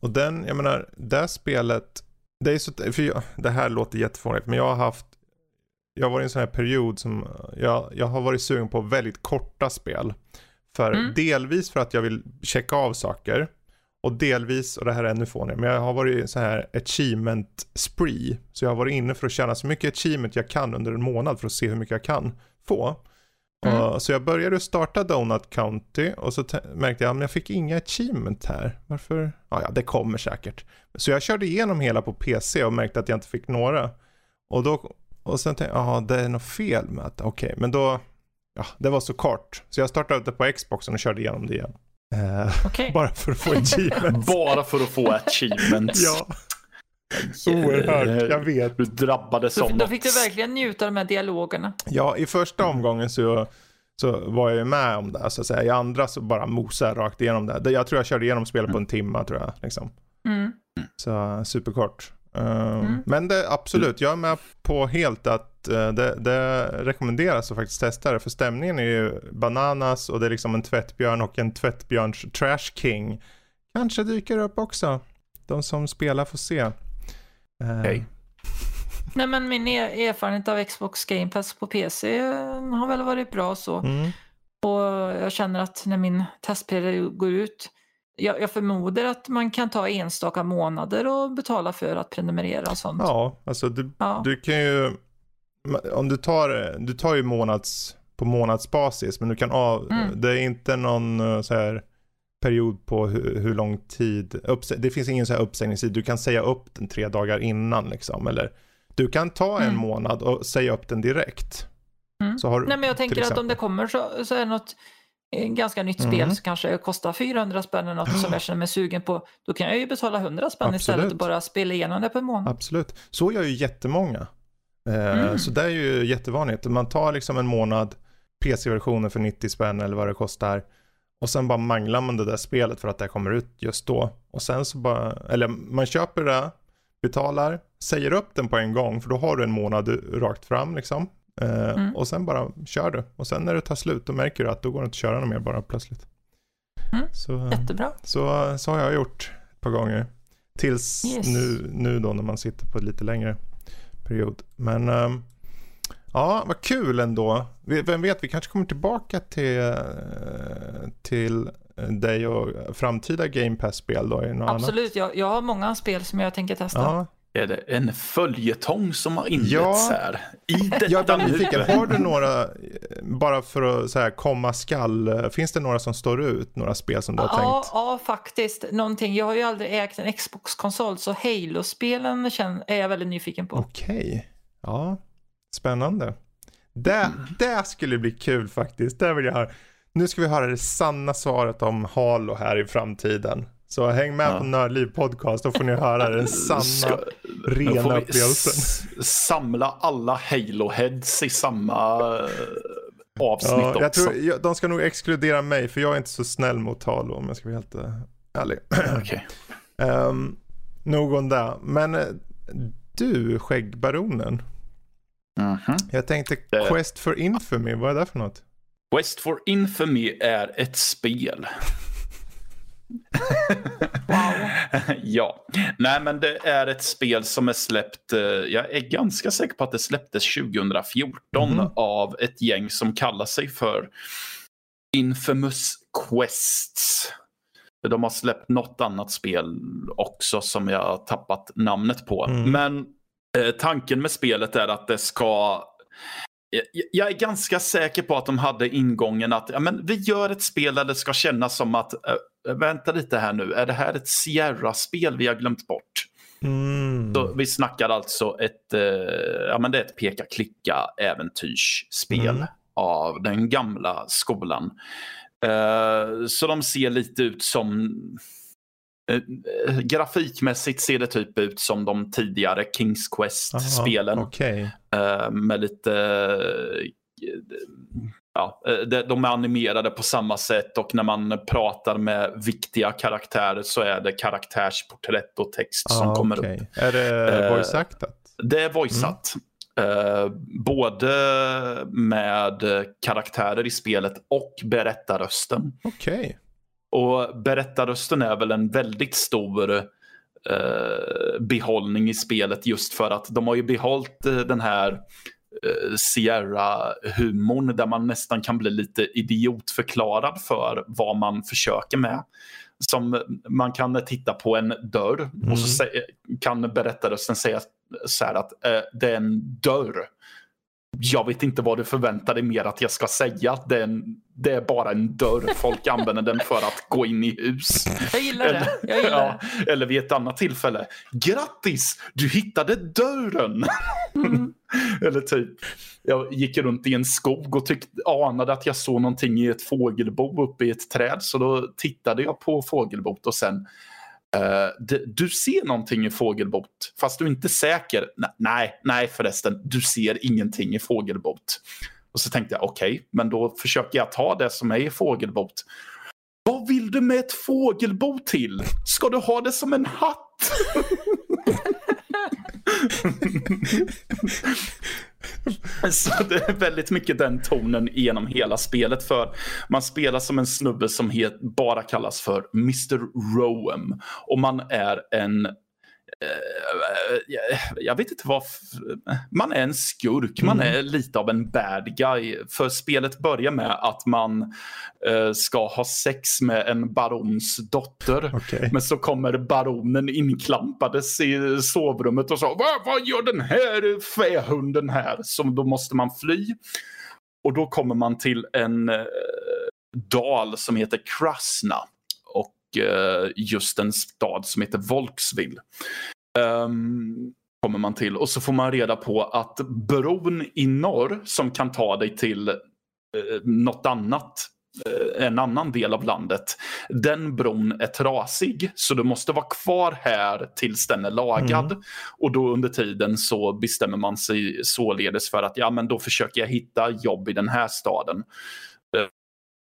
och den, jag menar, det spelet. Det är så, för jag, det här låter jättefånigt, men jag har haft. Jag har varit i en sån här period som, jag, jag har varit sugen på väldigt korta spel. För Mm. delvis för att jag vill checka av saker. Och delvis, och det här är ännu fånigare, men jag har varit i så här achievement spree. Så jag har varit inne för att tjäna så mycket achievement jag kan under en månad för att se hur mycket jag kan få. Mm. Och, så jag började starta Donut County och så te- märkte jag att jag fick inga achievement här. Varför? Ja, ja, det kommer säkert. Så jag körde igenom hela på PC och märkte att jag inte fick några. Och, då, och sen tänkte jag, jaha, det är något fel med att, okej, men då, ja, det var så kort. Så jag startade det på Xboxen och körde igenom det igen. Eh, Okej. [LAUGHS] bara för att få achievement. [LAUGHS] Bara för att få achievements. ja, [LAUGHS] oerhört, jag vet. Du drabbades Så av då fick du verkligen njuta av de här dialogerna. Ja, i första omgången så, så var jag ju med om det, så att säga. I andra så bara mosade jag rakt igenom det. Det- Jag tror jag körde igenom spelet på en timme, tror jag. Liksom. Mm. Så superkort. Um, Mm. Men det, absolut, jag är med på helt att eh, det, det rekommenderas att faktiskt testa det. För stämningen är ju bananas och det är liksom en tvättbjörn och en tvättbjörns trash king. Kanske dyker upp också. De som spelar får se. Eh, Okej. Nej men min er- erfarenhet av Xbox Game Pass på PC har väl varit bra så. Mm. Och jag känner att när min testperiod går ut, jag, jag förmodar att man kan ta enstaka månader och betala för att prenumerera och sånt. Ja, alltså du, Ja. du kan ju, om du tar, du tar ju månads, på månadsbasis, men du kan av, Mm. det är inte någon eh, så här period på hur, hur lång tid, uppsä- det finns ingen så här uppsägningstid, du kan säga upp den tre dagar innan liksom, eller du kan ta en Mm. månad och säga upp den direkt. Mm. Så har Nej men jag tänker att om det kommer så, så är det något eh, ganska nytt Mm. spel som kanske kostar 400 spänn eller något som jag känner mig sugen på. Då kan jag ju betala 100 spänn istället Absolut. och bara spela igenom det på en månad. Absolut. Så gör ju jättemånga. Eh, Mm. Så det är ju jättevanligt. Man tar liksom en månad PC-versionen för 90 spänn eller vad det kostar. Och sen bara manglar man det där spelet för att det kommer ut just då. Och sen så bara, eller man köper det, betalar, säger upp den på en gång för då har du en månad rakt fram liksom. Eh, Mm. Och sen bara kör du. Och sen när det tar slut då märker du att då går det inte att köra något mer bara plötsligt. Mm. Så, Jättebra. så, så har jag gjort ett par gånger. Tills Yes. nu, nu då när man sitter på lite längre period. Men ehm, ja, vad kul ändå. Vem vet, vi kanske kommer tillbaka till, till dig och framtida Game Pass-spel då. Absolut, jag, jag har många spel som jag tänker testa. Ja, Är det en följetong som har inletts Ja. här? I detta jag är nyfiken. Har du några, eh, bara för att så här, komma skall, finns det några som står ut? Några spel som du har Ja, tänkt? ja, faktiskt. Någonting. Jag har ju aldrig ägt en Xbox-konsol så Halo-spelen är jag väldigt nyfiken på. Okej, ja, spännande. Det, det skulle bli kul faktiskt. Det vill jag höra. Nu ska vi höra det sanna svaret om Halo här i framtiden. Så häng med Ja. på Nördliv podcast, då får ni höra den [LAUGHS] sanna, Ska- rena upplevelsen. samla alla Halo-heads i samma eh, avsnitt Ja, jag också. tror, jag, de ska nog exkludera mig, för jag är inte så snäll mot Halo om jag ska vara helt eh, ärlig. [CLEARS THROAT] Okej. um, nog om det. Men eh, du, skäggbaronen. Mm -hmm. Jag tänkte Quest for Infamy, vad är det för något? Quest for Infamy är ett spel. wow. [LAUGHS] ja, nej men det är ett spel som är släppt, eh, jag är ganska säker på att det släpptes 2014 mm. av ett gäng som kallar sig för Infamous Quests. De har släppt något annat spel också som jag har tappat namnet på. Mm. Men eh, tanken med spelet är att det ska jag är ganska säker på att de hade ingången att ja, men vi gör ett spel där det ska kännas som att äh, vänta lite här nu, är det här ett Sierra-spel vi har glömt bort? Mm. Så vi snackar alltså ett, äh, ja, men det är ett peka-klicka äventyrsspel mm. av den gamla skolan. Uh, så de ser lite ut som grafikmässigt ser det typ ut som de tidigare Kings Quest-spelen. Okay. Uh, med lite... Uh, ja, de är animerade på samma sätt och när man pratar med viktiga karaktärer så är det karaktärsporträtt och text ah, som kommer okay. upp. Är det voice-actat? Det är voice-at. Mm. både med karaktärer i spelet och berättarrösten. Okej. Okay. Och berättarrösten är väl en väldigt stor eh, behållning i spelet just för att de har ju behållit eh, den här eh, Sierra-humorn där man nästan kan bli lite idiotförklarad för vad man försöker med. Som man kan titta på en dörr mm. och så mm. kan berättarrösten säga så här att eh, det är en dörr jag vet inte vad du förväntar dig mer att jag ska säga. Det är, en, det är bara en dörr. Folk använder den för att gå in i hus. Jag gillar eller, det. Jag gillar ja, det. Eller vid ett annat tillfälle. Grattis! Du hittade dörren! Mm. [LAUGHS] eller typ, jag gick runt i en skog och tyckte, anade att jag såg någonting i ett fågelbo uppe i ett träd. Så då tittade jag på fågelbot och sen Uh, du ser någonting i fågelbot, fast du är inte säker. nej, nej förresten, du ser ingenting i fågelbot. Och så tänkte jag, okej, okay, men då försöker jag ta det som är i fågelbot. Vad vill du med ett fågelbo till? Ska du ha det som en hatt? [LAUGHS] [LAUGHS] [LAUGHS] Så det är väldigt mycket den tonen genom hela spelet. För man spelar som en snubbe som het, bara kallas för Mr. Roem. Och man är en jag vet inte vad... Man är en skurk, man mm. är lite av en bad guy. För spelet börjar med att man ska ha sex med en barons dotter. Okay. Men så kommer baronen inklampades i sovrummet och sa vad, vad gör den här fähunden här? Så då måste man fly. Och då kommer man till en dal som heter Krasna just en stad som heter Volksville. Um, kommer man till och så får man reda på att bron i norr som kan ta dig till uh, något annat uh, en annan del av landet. Den bron är trasig så du måste vara kvar här tills den är lagad. Mm. Och då under tiden så bestämmer man sig således för att ja men då försöker jag hitta jobb i den här staden.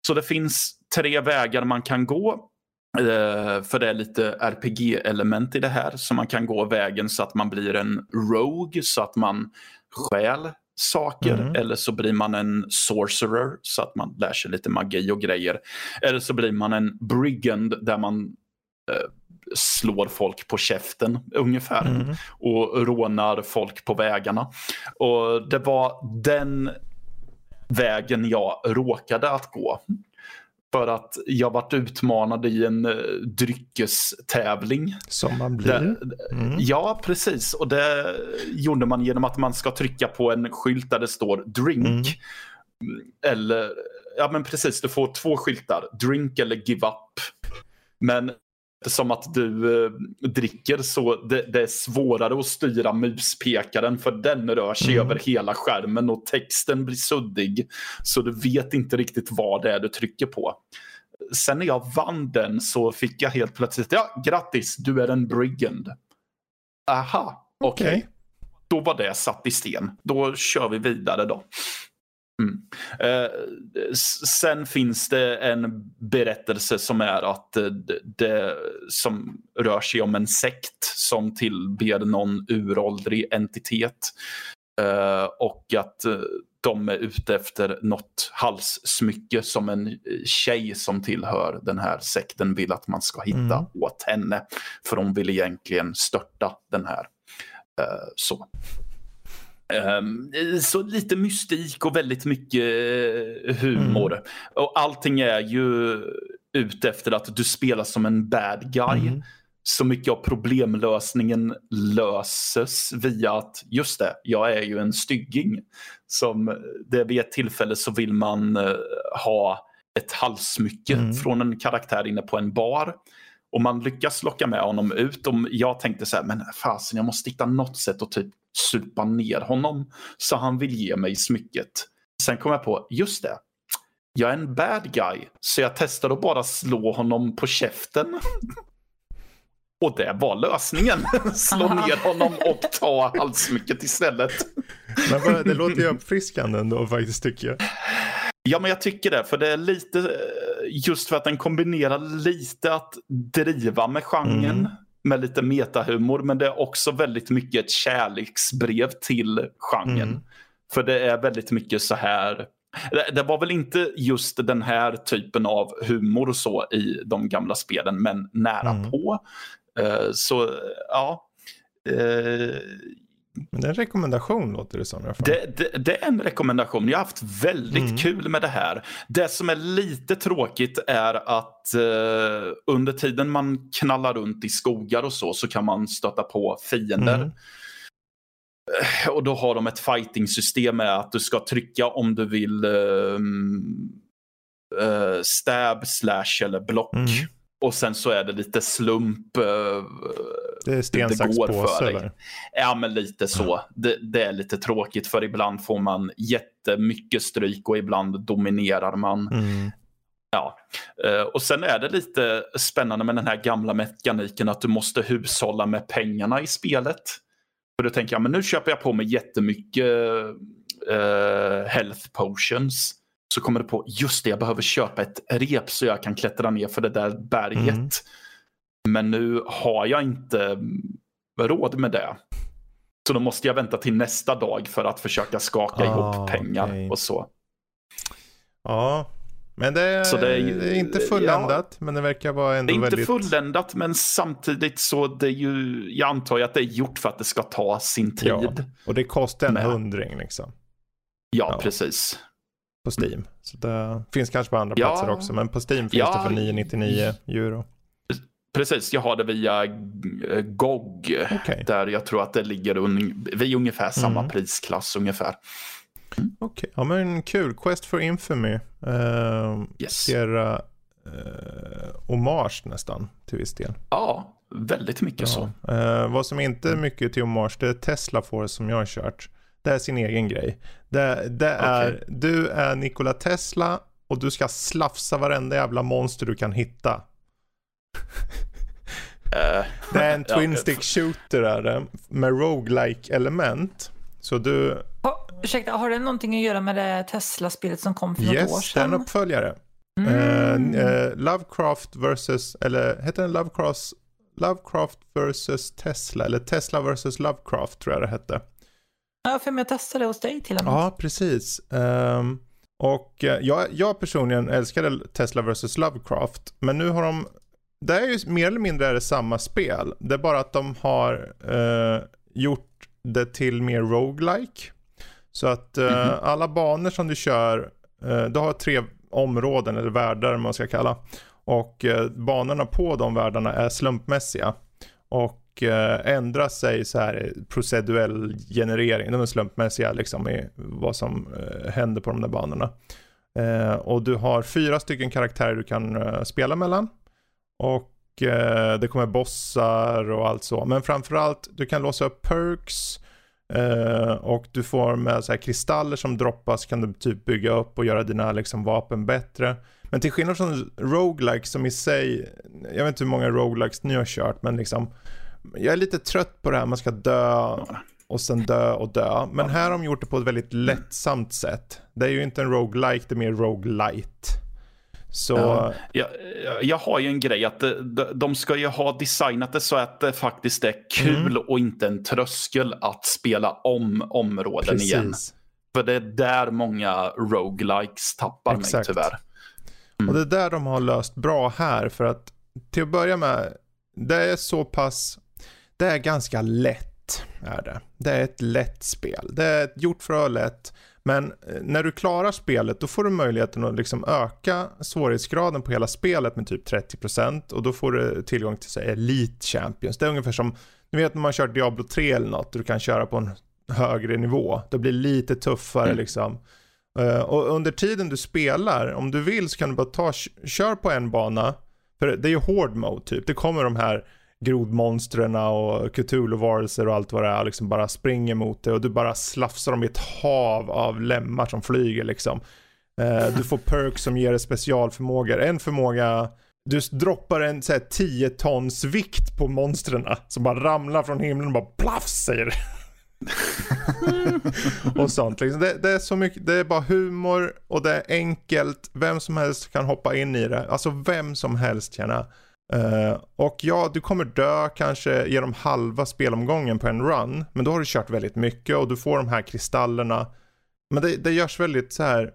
Så det finns tre vägar man kan gå. Uh, för det är lite RPG-element i det här. Så man kan gå vägen så att man blir en rogue, så att man stjäl saker. Mm. Eller så blir man en sorcerer, så att man lär sig lite magi och grejer. Eller så blir man en brigand där man uh, slår folk på käften ungefär. Mm. Och rånar folk på vägarna. Och det var den vägen jag råkade att gå. För att jag varit utmanad i en uh, dryckestävling. Som man blir. mm. Ja, precis. Och det gjorde man genom att man ska trycka på en skylt där det står drink. Mm. Eller, ja men precis, du får två skyltar. Drink eller give up. Men som att du eh, dricker så det, det, är svårare att styra muspekaren för den rör sig mm. över hela skärmen och texten blir suddig. Så du vet inte riktigt vad det är du trycker på. Sen när jag vann den så fick jag helt plötsligt, ja grattis, du är en brigand. Aha, okej. Okay. Okay. Då var det satt i sten. Då kör vi vidare då. Mm. Eh, sen finns det en berättelse som är att det, det, som rör sig om en sekt som tillber någon uråldrig entitet. Eh, och att eh, de är ute efter något halssmycke som en eh, tjej som tillhör den här sekten vill att man ska hitta Mm. åt henne. För de vill egentligen störta den här. Eh, så. Ehm, så lite mystik och väldigt mycket eh, humor. Och allting är ju ute efter att du spelar som en bad guy. Mm. Så mycket av problemlösningen löses via att just det, jag är ju en stygging. Som det vid ett tillfälle så vill man eh, ha ett halssmycke Mm. från en karaktär inne på en bar. Och man lyckas locka med honom ut. Och jag tänkte så här, men fasen jag måste hitta något sätt att typ supa ner honom. Så han vill ge mig smycket. Sen kom jag på, just det. Jag är en bad guy. Så jag testade att bara slå honom på käften. [LAUGHS] Och det var lösningen. [LAUGHS] Slå ner honom och ta halssmycket istället. [LAUGHS] Men det låter ju uppfriskande ändå faktiskt tycker jag. Ja, men jag tycker det. För det är lite, eh, just för att den kombinerar lite att driva med genren. Mm. Med lite metahumor. Men det är också väldigt mycket ett kärleksbrev till genren. Mm. För det är väldigt mycket så här. Det, var väl inte just den här typen av humor och så i de gamla spelen. Men nära Mm. på. Eh, så ja. Men det är en rekommendation låter det som det, det, det är en rekommendation. Jag har haft väldigt Mm. kul med det här. Det som är lite tråkigt är att eh, under tiden man knallar runt i skogar och så, så kan man stöta på fiender. Mm. Eh, Och då har de ett fighting-system med att du ska trycka om du vill ehm, eh, stab, slash eller block. Mm. Och sen så är det lite slump. eh, Det är sten, sax, påse eller? Ja, men lite så. Det, det är lite tråkigt för ibland får man jättemycket stryk och ibland dominerar man. Mm. Ja. Eh, Och sen är det lite spännande med den här gamla mekaniken att du måste hushålla med pengarna i spelet. För då tänker jag, men nu köper jag på mig jättemycket uh, health potions. Så kommer du på, just det, jag behöver köpa ett rep så jag kan klättra ner för det där berget. Mm. Men nu har jag inte råd med det. Så då måste jag vänta till nästa dag för att försöka skaka Ah, ihop pengar okej. och så. Ja, men det är, det är det är inte fulländat. Men det verkar vara Det ändå är inte väldigt... fulländat men samtidigt så det är ju, jag antar ju att det är gjort för att det ska ta sin tid. Ja, Ja, och det kostar en hundring liksom. Ja. precis. På Steam. Så det finns kanske på andra Ja. platser också. Men på Steam finns Ja. det för 999 euro. Precis, jag har det via eh, GOG. Okej, Där jag tror att det ligger un, vid ungefär samma Mm. prisklass ungefär. okej. Ja men kul. Quest for Infamy. Uh, Yes. Sierra uh, hommage nästan till viss del. Ja, väldigt mycket så. Ja. Eh, vad som inte är mycket till hommage det är Tesla Force som jag har kört. Det är sin egen grej. Det, det är, du är Nikola Tesla och du ska slafsa varenda jävla monster du kan hitta. [LAUGHS] Eh, Det är en [LAUGHS] twin stick shooter är det, med roguelike element. Så du, Ha, ursäkta, har det någonting att göra med det Tesla-spelet som kom för något år yes, det är en sedan? uppföljare. Mm. Eh, eh, Lovecraft versus, eller heter den Lovecraft, Lovecraft versus Tesla, eller Tesla versus Lovecraft tror jag det hette. Ja, för mig jag testade hos dig till och med. Ja, precis. Ehm, och eh, jag, jag personligen älskade Tesla vs. Lovecraft. Men nu har de, det är ju mer eller mindre är det samma spel. Det är bara att de har eh, gjort det till mer roguelike. Så att eh, Mhm. alla banor som du kör, eh, du har tre områden eller världar man ska kalla. Och eh, banorna på de världarna är slumpmässiga. Och Eh, ändra sig så här proceduell generering. De är slumpmässiga liksom i vad som eh, händer på de där banorna. Eh, och du har fyra stycken karaktärer du kan spela mellan. Och det kommer bossar och allt så. Men framförallt du kan låsa upp perks. Och du får med så här kristaller som droppas kan du typ bygga upp och göra dina liksom, vapen bättre. Men till skillnad från roguelike som i sig, jag vet inte hur många roguelikes ni har kört men liksom jag är lite trött på det här man ska dö och sen dö och dö. Men här har de gjort det på ett väldigt lättsamt sätt. Det är ju inte en roguelike, det är mer roguelite. Så... Ja. Jag, jag har ju en grej att de, de ska ju ha designat det så att det faktiskt är kul mm. och inte en tröskel att spela om områden Precis. igen. För det är där många roguelikes tappar Exakt. mig tyvärr. Mm. Och det är där de har löst bra här för att till att börja med, det är så pass, det är ganska lätt är det. Det är ett lätt spel. Det är gjort för att vara lätt. Men eh, när du klarar spelet då får du möjligheten att liksom öka svårighetsgraden på hela spelet med typ 30% och då får du tillgång till så Elite Champions. Det är ungefär som, du vet när man kör Diablo 3 eller något och du kan köra på en högre nivå. Det blir lite tuffare mm. liksom. Uh, och under tiden du spelar, om du vill så kan du bara ta, kör på en bana. För det är ju hård mode typ. Det kommer de här grodmonstren och Cthulhu-varelser och allt vad det är liksom bara springer mot dig och du bara slafsar dem i ett hav av lemmar som flyger liksom. Uh, du får perks som ger dig specialförmågor. En förmåga, du droppar en så här, 10 tons vikt på monstren som bara ramlar från himlen och bara plaff säger det. [LAUGHS] och sånt. Liksom. Det, det, är så mycket, det är bara humor och det är enkelt. Vem som helst kan hoppa in i det. Alltså vem som helst känna. Uh, och ja, du kommer dö kanske genom halva spelomgången på en run. Men då har du kört väldigt mycket och du får de här kristallerna. Men det, det görs väldigt så här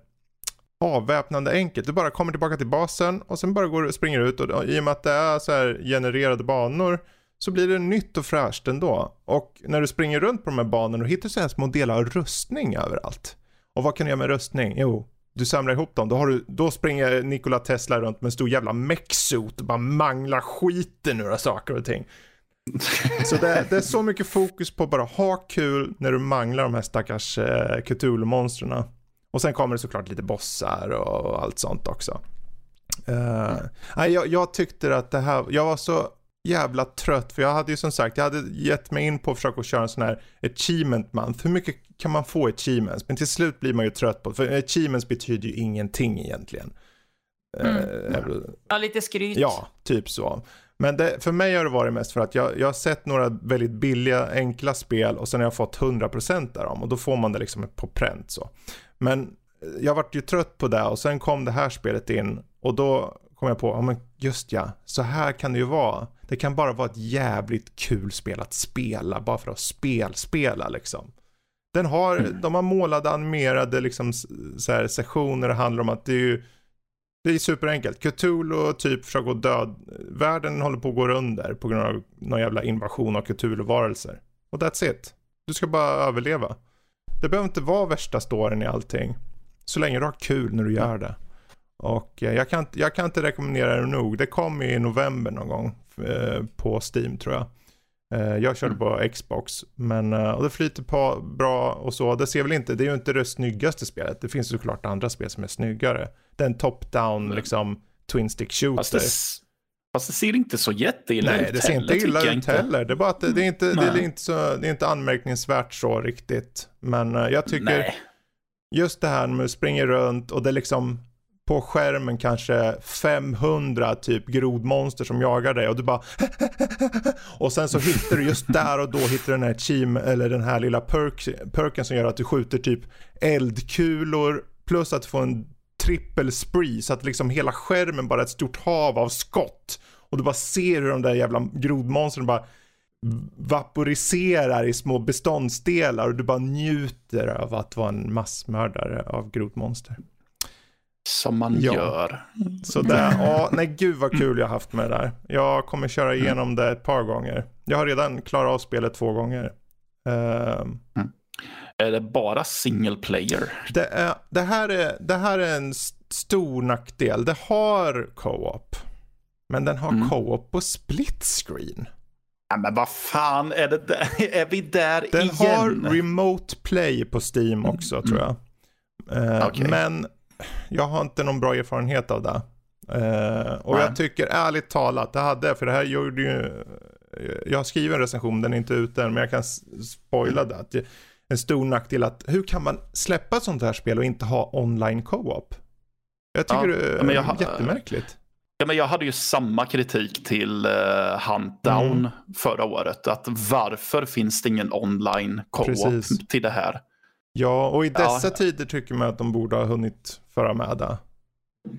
avväpnande enkelt. Du bara kommer tillbaka till basen och sen bara går du springer ut och, och i och med att det är så här genererade banor så blir det nytt och fräscht ändå. Och när du springer runt på de här banorna och hittar så här små delar av rustning överallt. Och vad kan du göra med rustning? Jo, du samlar ihop dem. Då, har du, då springer Nikola Tesla runt med en stor jävla mechsuit och bara manglar skiten ur saker och ting. [LAUGHS] Så det, det, är så mycket fokus på bara ha kul när du manglar de här stackars eh, Cthulhu-monstren. Och sen kommer det såklart lite bossar och allt sånt också. Uh, mm. jag, jag tyckte att det här, jag var så jävla trött för jag hade ju som sagt, jag hade gett mig in på att försöka köra en sån här achievement month. Hur mycket kan man få achievements? Men till slut blir man ju trött på för achievements betyder ju ingenting egentligen. Mm. Uh, ja, lite skryt. Ja, typ så. Men det, för mig har det varit mest för att jag, jag har sett några väldigt billiga, enkla spel och sen har jag fått 100% av dem och då får man det liksom på pränt så. Men jag vart ju trött på det och sen kom det här spelet in och då kom jag på, ja men just ja, så här kan det ju vara. Det kan bara vara ett jävligt kul spel att spela, bara för att spelspela liksom. Den har, mm. de har målade animerade liksom så här, sessioner det handlar om att det är ju det är superenkelt. Cthulhu typ försöker gå död. Världen håller på att gå under på grund av någon jävla invasion av Cthulhu-varelser. Och that's it. Du ska bara överleva. Det behöver inte vara värsta storyn i allting. Så länge du har kul när du gör det. Och eh, jag kan, jag kan inte rekommendera det nog. Det kom i november någon gång på Steam tror jag. Eh, jag körde mm. på Xbox, men och det flyter på bra och så. Det ser väl inte, det är ju inte det snyggaste spelet. Det finns såklart andra spel som är snyggare. Det är en top-down mm. liksom twin stick shooter. Fast det, fast det ser inte så jätteilla ut Nej, det ser inte illa ut heller. Det är bara att det, det är inte, det är inte, så, det är inte anmärkningsvärt så riktigt. Men jag tycker Nej. just det här med att springa runt och det liksom på skärmen kanske 500 typ grodmonster som jagar dig och du bara [LAUGHS] och sen så hittar du just där och då hittar du den här team eller den här lilla perk, perken som gör att du skjuter typ eldkulor plus att du får en trippel spree så att liksom hela skärmen bara är ett stort hav av skott och du bara ser hur de där jävla grodmonstren bara vaporiserar i små beståndsdelar och du bara njuter av att vara en massmördare av grodmonster. Som man ja. gör. Så där, ja, nej gud vad kul jag haft med det där. Jag kommer köra mm. igenom det ett par gånger. Jag har redan klarat av spelet två gånger. Uh, mm. Är det bara single player? Det, är, det, här, är, det här är en stor nackdel. Det har co-op. Men den har mm. co-op på split screen. Ja, men vad fan är det där? [LAUGHS] Är vi där den igen? Den har remote play på Steam också mm. tror jag. Uh, okay. Men jag har inte någon bra erfarenhet av det. Uh, och Nej. jag tycker ärligt talat, det hade för det här gjorde ju, jag har skrivit en recension, den är inte ute än, men jag kan spoila det. Att en stor nackdel att, hur kan man släppa ett sånt här spel och inte ha online co-op? Jag tycker ja, det är men jag, jättemärkligt. Ja, men jag hade ju samma kritik till uh, Huntdown mm. förra året. Att varför finns det ingen online co-op till det här? Ja, och i dessa ja. tider tycker man att de borde ha hunnit föra med det.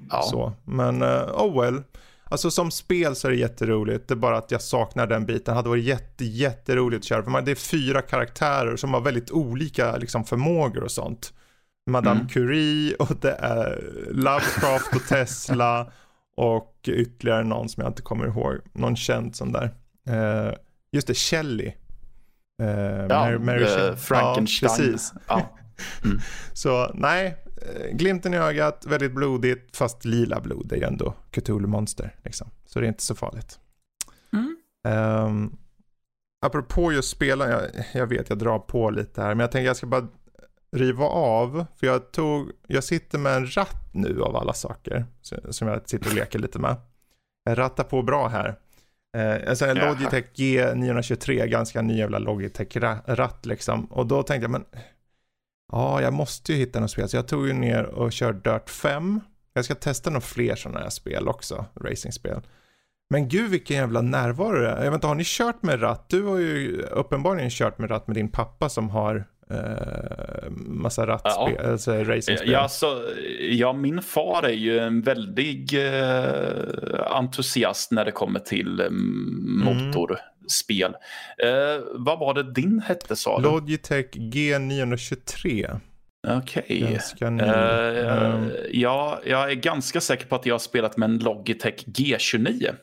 Ja. Så, men uh, oh well. Alltså som spel så är det jätteroligt. Det är bara att jag saknar den biten. Det hade varit jätte, jätteroligt att köra. För man, det är fyra karaktärer som har väldigt olika liksom, förmågor och sånt. Madame Mm. Curie och det är Lovecraft och Tesla [LAUGHS] och ytterligare någon som jag inte kommer ihåg. Någon känd sån där. Eh, just det, Shelley. Eh, Ja, Mary- Mary Shelley. Frankenstein. Ja, precis. Ja. [LAUGHS] Så nej, eh, glimten i ögat, väldigt blodigt, fast lila blod är ju ändå Cthulhu-monster. Liksom. Så det är inte så farligt. Mm. Um, apropå just spela, jag, jag vet jag drar på lite här, men jag tänker jag ska bara riva av, för jag tog, jag sitter med en ratt nu av alla saker, som jag sitter och leker lite med. Jag rattar på bra här. Eh, alltså en. Logitech G923, ganska ny jävla Logitech-ratt liksom. Och då tänkte jag, men ja, jag måste ju hitta något spel. Så jag tog ju ner och körde Dirt 5. Jag ska testa några fler sådana här spel också, racingspel. Men gud vilken jävla närvaro det är. Jag vet inte, har ni kört med ratt? Du har ju uppenbarligen kört med ratt med din pappa som har eh, massa rattspel, Ja. alltså racingspel. Ja, så, ja, min far är ju en väldig eh, entusiast när det kommer till eh, motorspel. Eh, vad var det din hette sa du? Logitech G923. Okej. Ny. Eh, Ehm, ja, jag är ganska säker på att jag har spelat med en Logitech G29.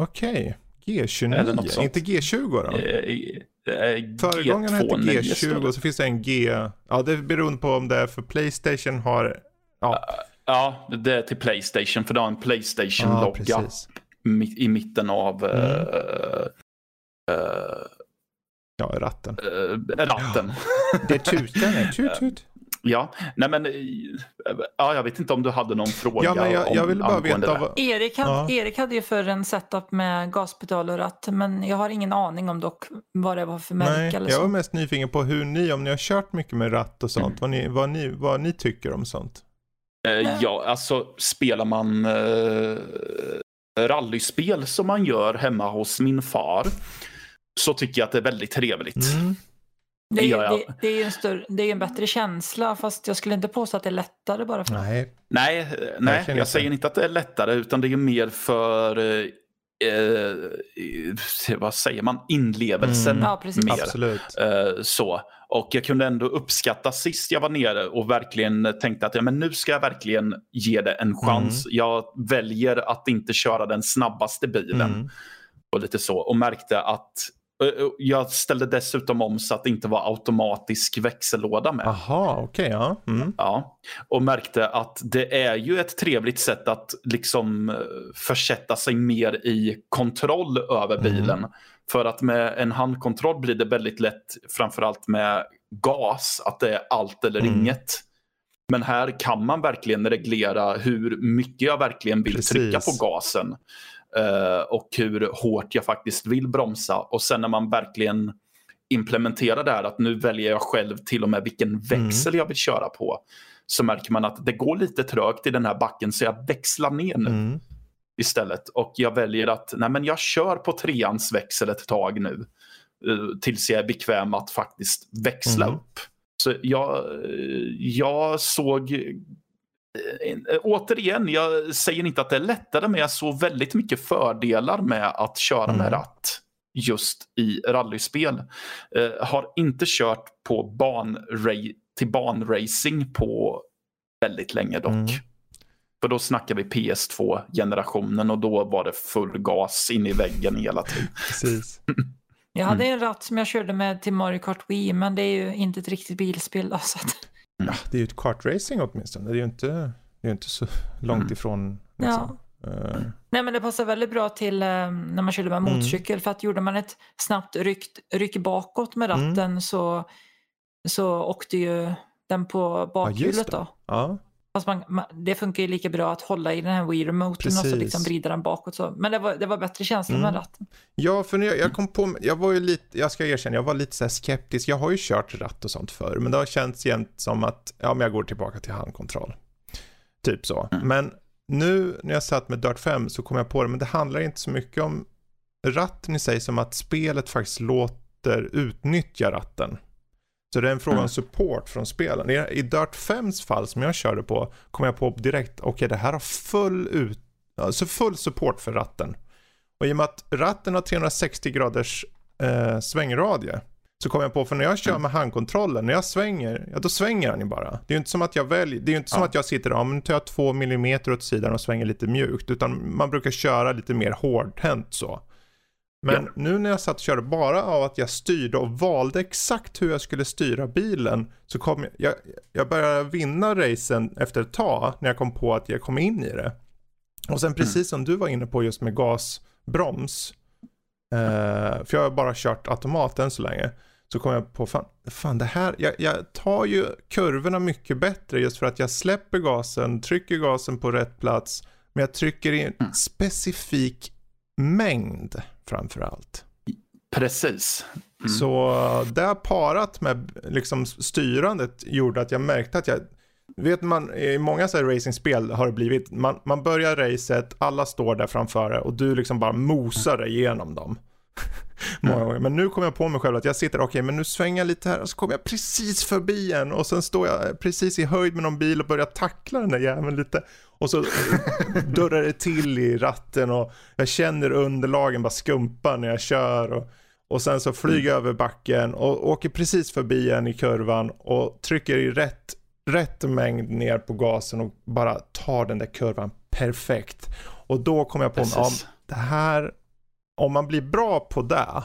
Okej, något G29, sånt. inte G20 då? Eh, eh, Föregångaren hette G29 G20 står och så finns det en G, ja det beror på om det är för Playstation har, ja, Ja, det är till Playstation för det har en ja Playstation-logga mi- i mitten av Mm. eh, eh, Ja, ratten. eh, ratten. Det tutar, tut tut. [LAUGHS] Ja, nej men eh, ja, jag vet inte om du hade någon fråga Ja, men jag, om jag ville bara veta vad, Erik, hade, Ja. Erik hade ju för en setup med gaspedal och ratt, men jag har ingen aning om dock vad det var för märke nej, eller jag var så. mest nyfiken på hur ni, om ni har kört mycket med ratt och sånt, vad, ni, vad, ni, vad ni tycker om sånt. Eh, Ja, alltså spelar man eh, rallyspel som man gör hemma hos min far så tycker jag att det är väldigt trevligt. Mm. Det det, det är en, större, det är en bättre känsla, fast jag skulle inte påstå att det är lättare bara för Nej, Nej, eh, nej jag inte. säger inte att det är lättare utan det är mer för eh, eh, vad säger man, inlevelsen. Mm. Ja, precis. mer. absolut. Eh, så. Och jag kunde ändå uppskatta sist jag var nere och verkligen tänkte att ja, men nu ska jag verkligen ge det en chans. Jag väljer att inte köra den snabbaste bilen Mm. och lite så. Och märkte att jag ställde dessutom om så att det inte var automatisk växellåda med. Aha, okej, ja. Mm. Ja, och märkte att det är ju ett trevligt sätt att liksom eh, försätta sig mer i kontroll över Mm. bilen. För att med en handkontroll blir det väldigt lätt, framförallt med gas, att det är allt eller Mm. inget. Men här kan man verkligen reglera hur mycket jag verkligen vill Precis. trycka på gasen. Eh, och hur hårt jag faktiskt vill bromsa. Och sen när man verkligen implementerar det här att nu väljer jag själv till och med vilken växel jag vill köra på. Så märker man att det går lite trögt i den här backen så jag växlar ner nu Mm. istället. Och jag väljer att nej men jag kör på treans växel ett tag nu. eh, Tills jag är bekväm att faktiskt växla Mm. upp. Så jag, jag såg Återigen, jag säger inte att det är lättare men jag såg väldigt mycket fördelar med att köra Mm. med ratt just i rallyspel. Eh, har inte kört på banra- till banracing på väldigt länge dock. Mm. För då snackar vi PS2-generationen och då var det full gas in i väggen hela tiden. [LAUGHS] Precis. Jag hade en ratt som jag körde med till Mario Kart Wii, men det är ju inte ett riktigt bilspel. Då, så att, Ja, det är ju ett kartracing åtminstone. Det är ju inte, det är inte så långt Mm. ifrån. Liksom. Eh, nej, men det passar väldigt bra till eh, när man körde med Mm. motorcykel, för att gjorde man ett snabbt ryck, ryck bakåt med Mm. ratten så, så åkte ju den på bakhjulet. det. då. ja, Fast man, man, det funkar ju lika bra att hålla i den här Wii-remoten och så liksom vrida den bakåt. Så. Men det var, det var bättre känsla Mm. med ratten. Ja, för när jag, jag kom på, jag var ju lite, jag ska erkänna, jag var lite så här skeptisk. Jag har ju kört ratt och sånt förr, men det har känts jämt som att, ja men jag går tillbaka till handkontroll. Typ så. Mm. Men nu när jag satt med Dirt 5 så kom jag på det, men det handlar inte så mycket om ratten i sig som att spelet faktiskt låter utnyttja ratten. Så det är en fråga Mm. om support från spelen. I, I Dirt 5s fall som jag körde på kom jag på direkt, okej det här har full, ut, alltså full support för ratten. Och i och med att ratten har 360 graders eh, svängradie så kom jag på, för när jag kör med handkontrollen, när jag svänger, ja då svänger han ju bara. Det är ju inte som att jag väljer, det är ju inte som Ja. att jag sitter, ja men tar jag två millimeter åt sidan och svänger lite mjukt, utan man brukar köra lite mer hårdhänt så. Men Ja. nu när jag satt och körde bara av att jag styrde och valde exakt hur jag skulle styra bilen så kom jag, jag, jag började vinna racen efter ett tag när jag kom på att jag kom in i det. Och sen precis som du var inne på just med gasbroms, eh, för jag har bara kört automat än så länge, så kom jag på fan, fan det här, jag, jag tar ju kurvorna mycket bättre just för att jag släpper gasen, trycker gasen på rätt plats, men jag trycker i en specifik mängd framför allt. Precis. Mm. Så det parat med liksom styrandet gjorde att jag märkte att jag Vet man, i många så här racingspel har det blivit, man, man börjar racet, alla står där framför och du liksom bara mosar dig igenom dem. [LAUGHS] Många gånger. Men nu kommer jag på mig själv att jag sitter, okej men nu svänger jag lite här och så kommer jag precis förbi en och sen står jag precis i höjd med någon bil och börjar tackla den där jäveln lite. Och så dörrar det till i ratten och jag känner underlagen bara skumpa när jag kör. Och, och sen så flyger jag över backen och åker precis förbi en i kurvan och trycker i rätt, rätt mängd ner på gasen och bara tar den där kurvan perfekt. Och då kommer jag på mig, ja, det här, om man blir bra på det,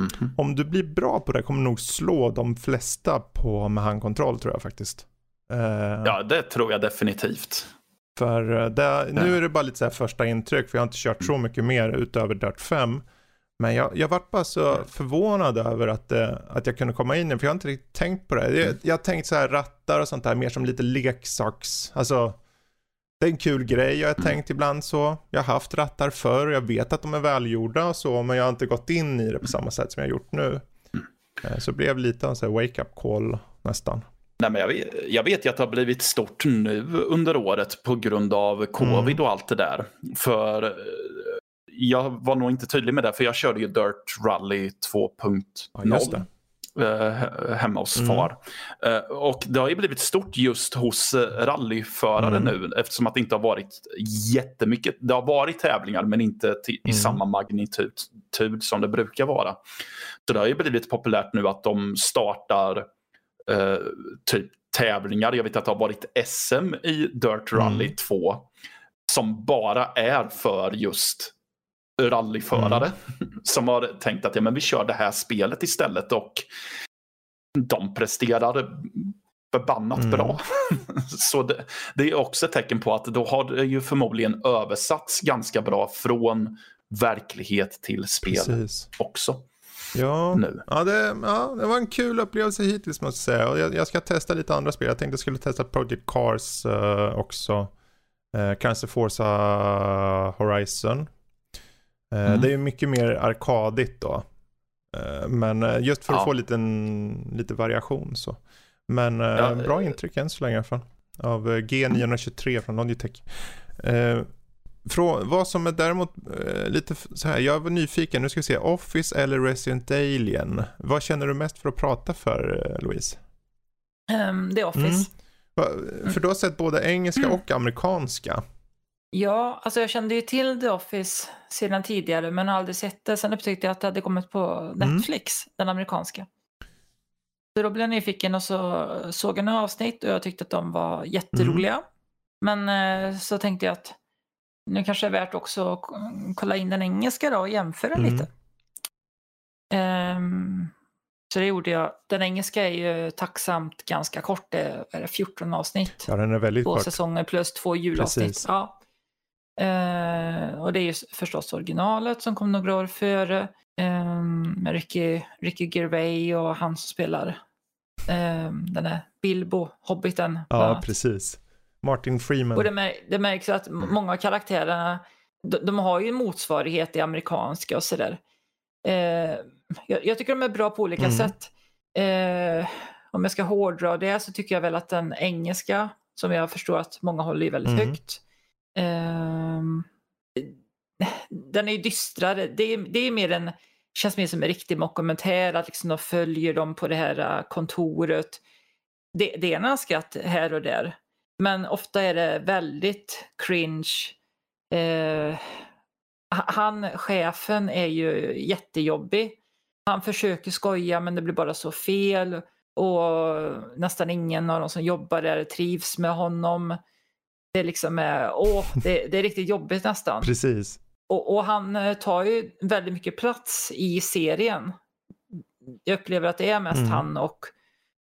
Mhm. om du blir bra på det kommer du nog slå de flesta på med handkontroll tror jag faktiskt. Eh, Ja, det tror jag definitivt. För eh, det, nu är det bara lite så första intryck för jag har inte kört så mycket mer utöver Dirt 5. Men jag, jag vart bara så förvånad över att, eh, att jag kunde komma in i det, för jag har inte riktigt tänkt på det. Jag, jag har tänkt så här rattar och sånt där mer som lite leksaks, alltså det är en kul grej, jag har tänkt ibland så. Jag har haft rattar förr, jag vet att de är välgjorda och så, men jag har inte gått in i det på samma sätt som jag har gjort nu. Eh, Så det blev lite av en wake-up call nästan. Nej, men jag, vet, jag vet ju att det har blivit stort nu under året på grund av covid och allt det där. För eh, jag var nog inte tydlig med det, för jag körde ju Dirt Rally 2.0 eh, he- hemma hos Mm. far. Eh, och det har ju blivit stort just hos eh, rallyförare Mm. nu eftersom att det inte har varit jättemycket. Det har varit tävlingar men inte i Mm. samma magnitud tud som det brukar vara. Så det har ju blivit populärt nu att de startar eh, typ tävlingar. Jag vet att det har varit SM i Dirt Rally Mm. 2 som bara är för just rallyförare [LAUGHS] som har tänkt att ja, men vi kör det här spelet istället och de presterar förbannat Mm. bra. [LAUGHS] Så det, det är också ett tecken på att då har det ju förmodligen översatts ganska bra från verklighet till spel Precis. också Ja, nu. ja, det, ja, det var en kul upplevelse hittills måste jag säga. Och jag, jag ska testa lite andra spel. Jag tänkte jag skulle testa Project Cars eh, också. Eh, kanske Forza Horizon. Eh, Mm. Det är ju mycket mer arkadigt då. Men just för att Ja. få lite, lite variation så. Men Ja, bra intryck än så länge i alla fall. Av eh, G923 från Logitech. Från, vad som är däremot eh, lite så här, jag var nyfiken, nu ska vi se, Office eller Resident Alien. Vad känner du mest för att prata för eh, Louise? Ehm, The Office. Mm. För du har sett både engelska Mm. och amerikanska. Ja, alltså jag kände ju till The Office sedan tidigare men har aldrig sett det. Sen upptäckte jag att det hade kommit på Netflix, den amerikanska. Så då blev jag nyfiken och så såg jag några avsnitt och jag tyckte att de var jätteroliga. Men eh, så tänkte jag att nu kanske det är värt också att kolla in den engelska då och jämföra Mm. lite. Ehm, så det gjorde jag. Den engelska är ju tacksamt ganska kort. Det är det 14 avsnitt Ja, den är väldigt två kort. säsonger plus två julavsnitt. Precis. Ja. Eh, och det är ju förstås originalet som kom några år före. Eh, med Ricky, Ricky Gervais och han som spelar eh, den där Bilbo, Hobbiten. Ja, precis. Martin Freeman. och det, mär, det märks att m- många av karaktärerna, de, de har ju en motsvarighet i amerikanska och sådär. Eh, jag, jag tycker de är bra på olika Mm. sätt. Eh, om jag ska hårdra det så tycker jag väl att den engelska, som jag förstår att många håller väldigt Mm. högt, ehm, den är ju dystrare. Det är, det är mer en känns mer som en riktig dokumentär, att liksom de följer dem på det här kontoret. Det, det är några skratt här och där. Men ofta är det väldigt cringe. Eh, han, chefen, är ju jättejobbig. Han försöker skoja men det blir bara så fel. Och nästan ingen av de som jobbar där trivs med honom. Det är liksom, åh, det, det är riktigt jobbigt nästan. Precis. Och, och, han eh, tar ju väldigt mycket plats i serien. Jag upplever att det är mest mm. han och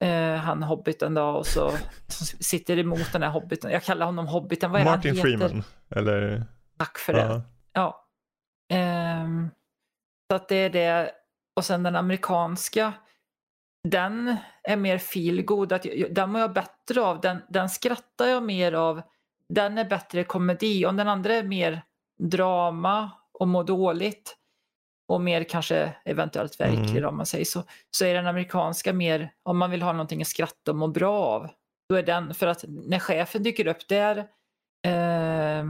eh, han hobbiten då och så [LAUGHS] sitter emot den här hobbiten. Jag kallar honom hobbiten. Vad är Martin han heter? Freeman. Eller? Tack för det. Ja. Um, så att det är det. Och sen den amerikanska. Den är mer feelgood. Den mår jag bättre av. Den, den skrattar jag mer av. Den är bättre komedi. Om den andra är mer drama och mår dåligt och mer kanske eventuellt verklig mm. om man säger så, så är den amerikanska mer om man vill ha någonting att skratta och må bra av. Då är den, för att när chefen dyker upp där, eh,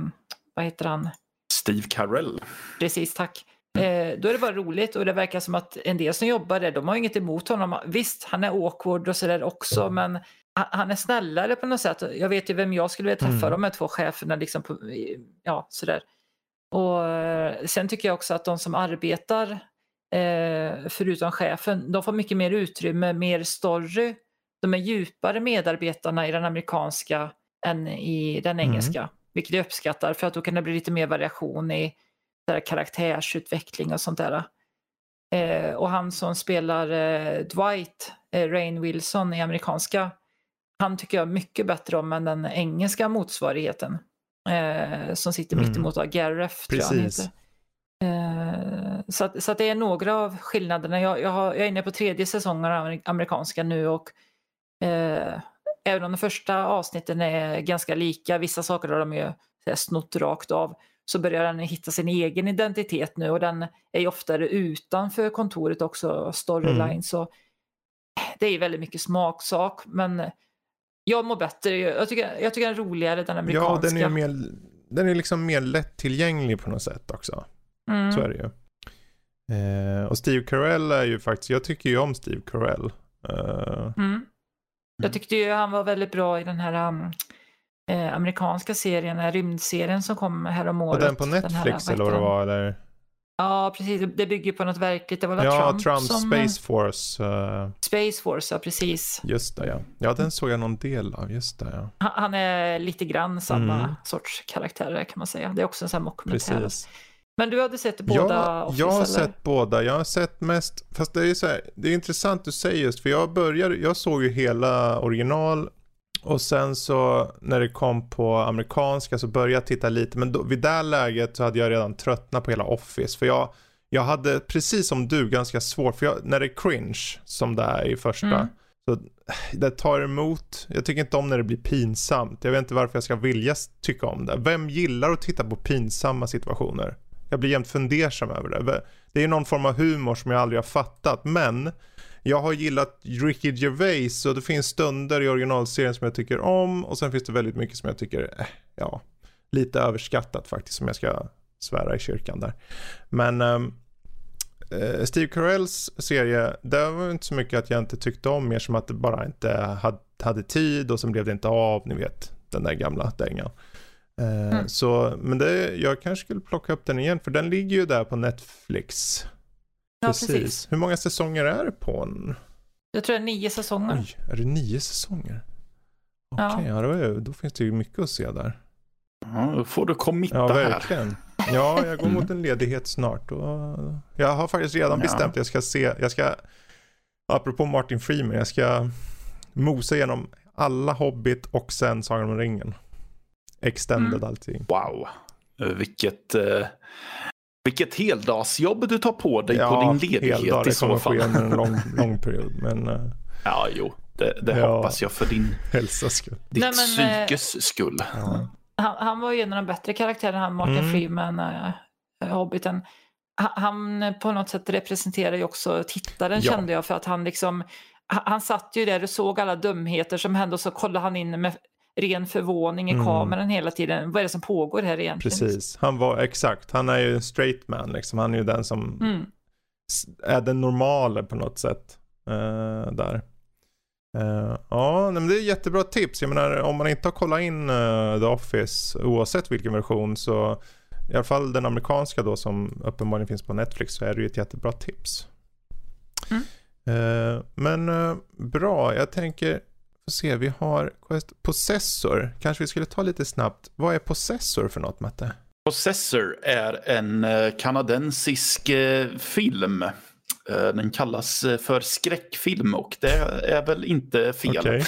vad heter han? Steve Carell. Precis, tack. Eh, då är det bara roligt och det verkar som att en del som jobbar där, de har inget emot honom. Visst, han är awkward och sådär också, men han är snällare på något sätt. Jag vet ju vem jag skulle vilja träffa, mm. de här två cheferna. Liksom på, ja, sådär. Och eh, sen tycker jag också att de som arbetar, eh, förutom chefen, de får mycket mer utrymme, mer story. De är djupare medarbetarna i den amerikanska än i den mm. engelska. Mm. Vilket jag uppskattar för att då kan det bli lite mer variation i där karaktärsutveckling och sånt där. Eh, och han som spelar eh, Dwight, eh, Rain Wilson i amerikanska, han tycker jag mycket bättre om än den engelska motsvarigheten. Eh, som sitter mm. mittemot. Gareth, tror jag han heter. Eh, så, att, så att det är några av skillnaderna. Jag, jag, har, jag är inne på tredje säsongen av amerikanska nu och eh, även om de första avsnitten är ganska lika, vissa saker har de ju snott rakt av, så börjar den hitta sin egen identitet nu och den är ju oftare utanför kontoret också, storyline. Mm. Så det är väldigt mycket smaksak, men jag mår bättre. Jag tycker, jag tycker den är roligare, den amerikanska. Ja, den är, mer, den är liksom mer lättillgänglig på något sätt också. Mm. Så är det ju. Eh, och Steve Carell är ju faktiskt, jag tycker ju om Steve Carell. Eh. Mm. Jag tyckte ju han var väldigt bra i den här um, eh, amerikanska serien, rymdserien som kom häromåret. Och den på Netflix den här, eller vad det var? Eller? Ja, precis. Det bygger på något verkligt. Det var väl ja, Trump, Trumps som... Space Force. Uh... Space Force, ja precis. Just det, ja. Ja, den såg jag någon del av. Just det, ja. Han är lite grann samma mm. sorts karaktär kan man säga. Det är också en sån här mockumentär. Precis. Men du hade sett båda? Ja, Office, jag har eller? sett båda. Jag har sett mest, fast det är så här, det är intressant du säger just, för jag började, jag såg ju hela original och sen så när det kom på amerikanska så började jag titta lite. Men då, vid det läget så hade jag redan tröttnat på hela Office. För jag, jag hade precis som du ganska svårt. För jag, när det är cringe som det är i första. Mm. Så det tar emot. Jag tycker inte om när det blir pinsamt. Jag vet inte varför jag ska vilja tycka om det. Vem gillar att titta på pinsamma situationer? Jag blir jämt fundersam över det. Det är någon form av humor som jag aldrig har fattat. Men jag har gillat Ricky Gervais och det finns stunder i originalserien som jag tycker om och sen finns det väldigt mycket som jag tycker, eh, ja, lite överskattat faktiskt som jag ska svära i kyrkan där. Men um, Steve Carells serie, det var inte så mycket att jag inte tyckte om, mer som att det bara inte hade, hade tid och sen blev det inte av, ni vet, den där gamla dängan. Uh, mm. Så, men det, jag kanske skulle plocka upp den igen, för den ligger ju där på Netflix. Ja, precis. precis. Hur många säsonger är det på en? Jag tror det är nio säsonger. Oj, är det nio säsonger? Okej, okay, ja. ja, då, finns det ju mycket att se där. Ja, då får du committa ja, verkligen. här. Ja, jag går mot en ledighet snart. Och jag har faktiskt redan ja. bestämt jag ska se, jag ska, apropå Martin Freeman, jag ska mosa igenom alla Hobbit och sen Sagan om ringen. Extended mm. allting. Wow. Vilket, eh, vilket heldagsjobb du tar på dig ja, på din ledighet heldag, i så fall. Ja, det kommer ske en lång, lång period. Men, uh, [LAUGHS] ja, jo, det, det ja, hoppas jag för din [LAUGHS] hälsas skull. Ditt Nej, men, eh, psykes skull. Ja. Han, han, var ju en av de bättre karaktärerna, han Martin mm. Freeman, uh, Hobbiten. Han, han på något sätt representerar ju också tittaren ja. kände jag för att han liksom han, han satt ju där och såg alla dumheter som hände och så kollade han in med ren förvåning i mm. kameran hela tiden. Vad är det som pågår här egentligen? Precis, han var exakt, han är ju en straight man liksom. Han är ju den som, mm. är den normala på något sätt. Uh, där. Uh, ja, men det är jättebra tips. Jag menar om man inte har kollat in uh, The Office oavsett vilken version så i alla fall den amerikanska då som uppenbarligen finns på Netflix så är det ju ett jättebra tips. Mm. Uh, men bra, jag tänker Får se, vi har Possessor. Kanske vi skulle ta lite snabbt. Vad är Possessor för något, Matte? Possessor är en kanadensisk film Eh, den kallas eh, för skräckfilm och det är väl inte fel. Okay.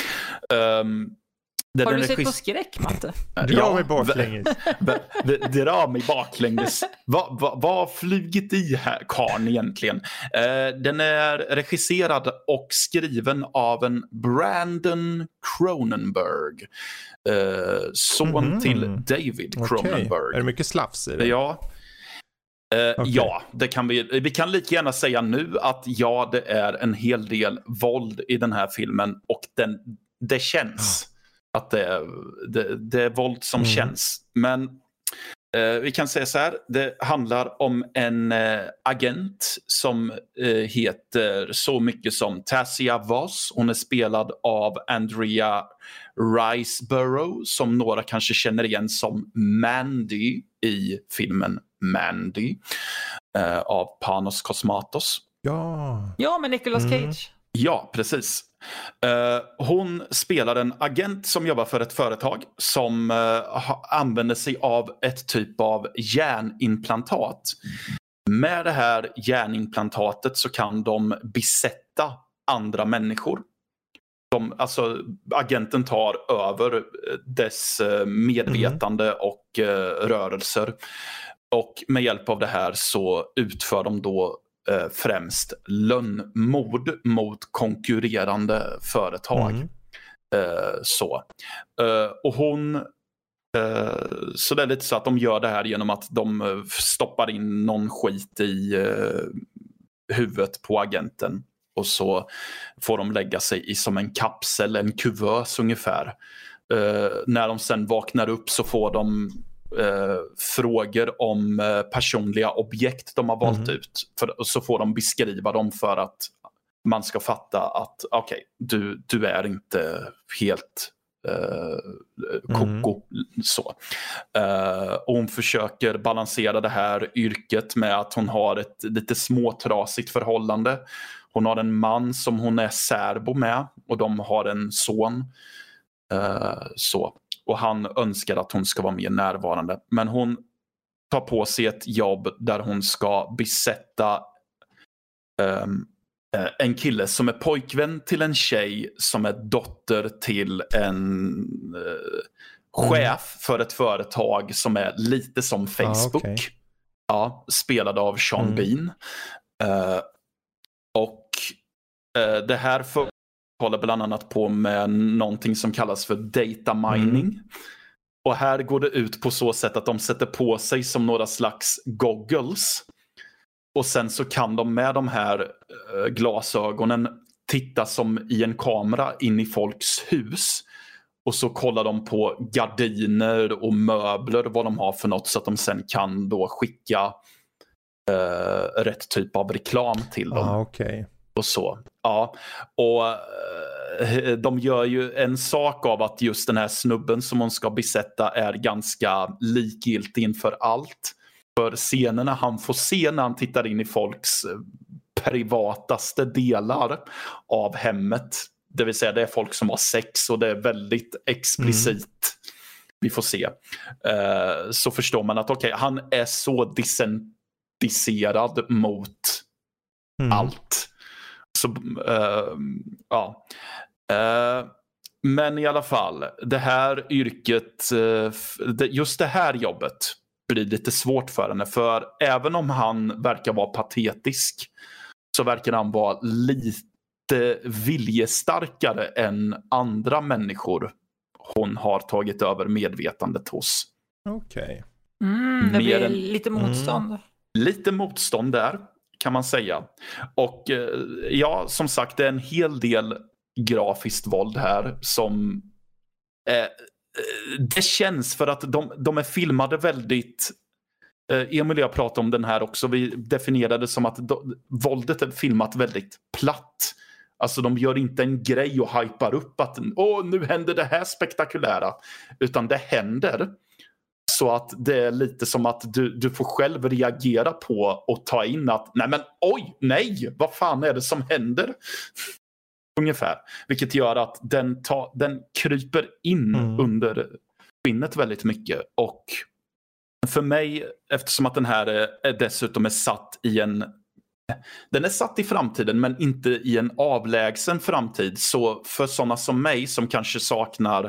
Um, har du sett på skräck, Matte? [LAUGHS] Dra mig baklänges. Dra mig baklänges. Vad va, va har flugit i här karln egentligen? Uh, den är regisserad och skriven av en Brandon Cronenberg. Uh, son mm -hmm. till David Cronenberg. Okay. Är det mycket slafs i det? Ja. Uh, okay. Ja, det kan vi. Vi kan lika gärna säga nu att ja, det är en hel del våld i den här filmen och den, det känns. Att det är, det, det är våld som mm. känns. Men uh, vi kan säga så här, det handlar om en uh, agent som heter så mycket som Tassia Voss. Hon är spelad av Andrea Riceborough som några kanske känner igen som Mandy i filmen Mandy eh, av Panos Cosmatos. Ja, ja med Nicolas mm. Ja, precis. Uh, hon spelar en agent som jobbar för ett företag som uh, använder sig av ett typ av hjärnimplantat. Med det här hjärnimplantatet så kan de besätta andra människor. De, alltså, agenten tar över dess medvetande mm. och rörelser. Och med hjälp av det här så utför de då eh, främst lönnmord mot konkurrerande företag. Mm. Eh, så. Eh, och hon eh, så det är lite så att de gör det här genom att de eh, stoppar in någon skit i huvudet på agenten. Och så får de lägga sig i som en kapsel, en kuvös ungefär. när de sen vaknar upp så får de eh, frågor om eh, personliga objekt de har valt mm. ut. För, så får de beskriva dem för att man ska fatta att okej, okay, du, du är inte helt eh, koko. Mm. Så. Eh, och hon försöker balansera det här yrket med att hon har ett lite småtrasigt förhållande. Hon har en man som hon är särbo med och de har en son. Eh, så och han önskar att hon ska vara mer närvarande. Men hon tar på sig ett jobb där hon ska besätta um, en kille som är pojkvän till en tjej som är dotter till en uh, chef för ett företag som är lite som Facebook. Ah, okay. Ja, spelad av Sean mm. Bean. Uh, och uh, det här för håller bland annat på med någonting som kallas för data mining. Mm. Och här går det ut på så sätt att de sätter på sig som några slags goggles. Och sen så kan de med de här uh, glasögonen titta som i en kamera in i folks hus. Och så kollar de på gardiner och möbler, vad de har för något så att de sen kan då skicka uh, rätt typ av reklam till dem. Ah, okay och så. Ja, och eh, de gör ju en sak av att just den här snubben som hon ska besätta är ganska likgiltig inför allt. För scenerna han får se när han tittar in i folks eh, privataste delar av hemmet. Det vill säga det är folk som har sex och det är väldigt explicit. Mm. Vi får se. Uh, så förstår man att okej, okay, han är så decentiserad mot mm. allt. Så, uh, ja. Uh, men i alla fall, det här yrket, uh, just det här jobbet blir lite svårt för henne. För även om han verkar vara patetisk så verkar han vara lite viljestarkare än andra människor hon har tagit över medvetandet hos. Okej. Okay. Mm, det blir än... lite motstånd. Mm. Lite motstånd där kan man säga. Och eh, ja, som sagt, det är en hel del grafiskt våld här som eh, eh, det känns för att de, de är filmade väldigt eh, Emil och jag pratade om den här också. Vi definierade det som att do, våldet är filmat väldigt platt. Alltså de gör inte en grej och hypar upp att åh, nu händer det här spektakulära. Utan det händer. Så att det är lite som att du, du får själv reagera på och ta in att nej men oj, nej, vad fan är det som händer? [LAUGHS] Ungefär. Vilket gör att den, ta, den kryper in mm. under skinnet väldigt mycket. Och för mig, eftersom att den här är, dessutom är satt i en den är satt i framtiden men inte i en avlägsen framtid. Så för sådana som mig som kanske saknar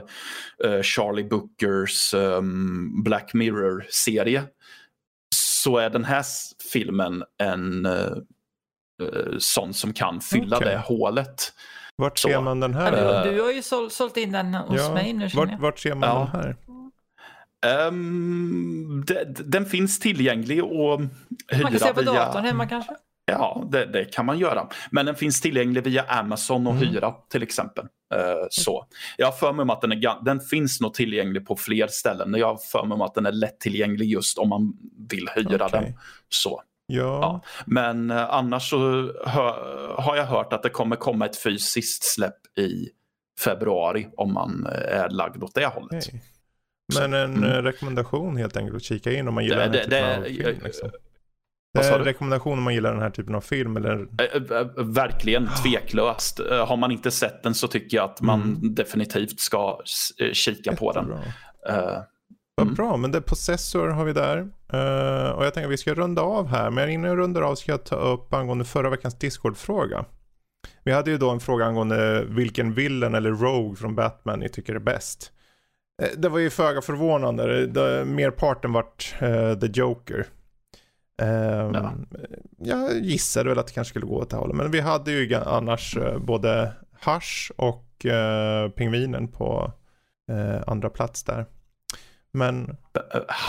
uh, Charlie Bookers um, Black Mirror-serie så är den här filmen en uh, uh, sån som kan fylla okay. det hålet. Vart ser man den här? Du, du har ju sålt, sålt in den hos ja, mig nu. Vart, vart ser man ja. den här? Um, de, den finns tillgänglig och hyra Man kan se på via... datorn hemma kanske? Ja, det, det, kan man göra. Men den finns tillgänglig via Amazon och mm. hyra till exempel. Uh, så. Jag har för mig om att den, är, den finns nog tillgänglig på fler ställen. Jag har för mig om att den är lättillgänglig just om man vill hyra okay. den. Så. Ja. ja. Men uh, annars så hör, har jag hört att det kommer komma ett fysiskt släpp i februari om man eh, är lagd åt det hållet. Okay. Men en mm. rekommendation helt enkelt att kika in om man gillar det, typen det, av film. Liksom. Det är en rekommendation om man gillar den här typen av film? Eller? Verkligen tveklöst. Har man inte sett den så tycker jag att man mm. definitivt ska kika på den. Uh, Vad mm. bra, men det Possessor har vi där. Uh, och jag tänker att vi ska runda av här. Men innan jag rundar av ska jag ta upp angående förra veckans Discord-fråga. Vi hade ju då en fråga angående vilken villain eller Rogue från Batman ni tycker är bäst. Det var ju föga förvånande. Merparten vart uh, The Joker. Um, ja. Jag gissade väl att det kanske skulle gå åt det hållet. Men vi hade ju annars uh, både Hush och uh, Pingvinen på uh, andra plats där. Men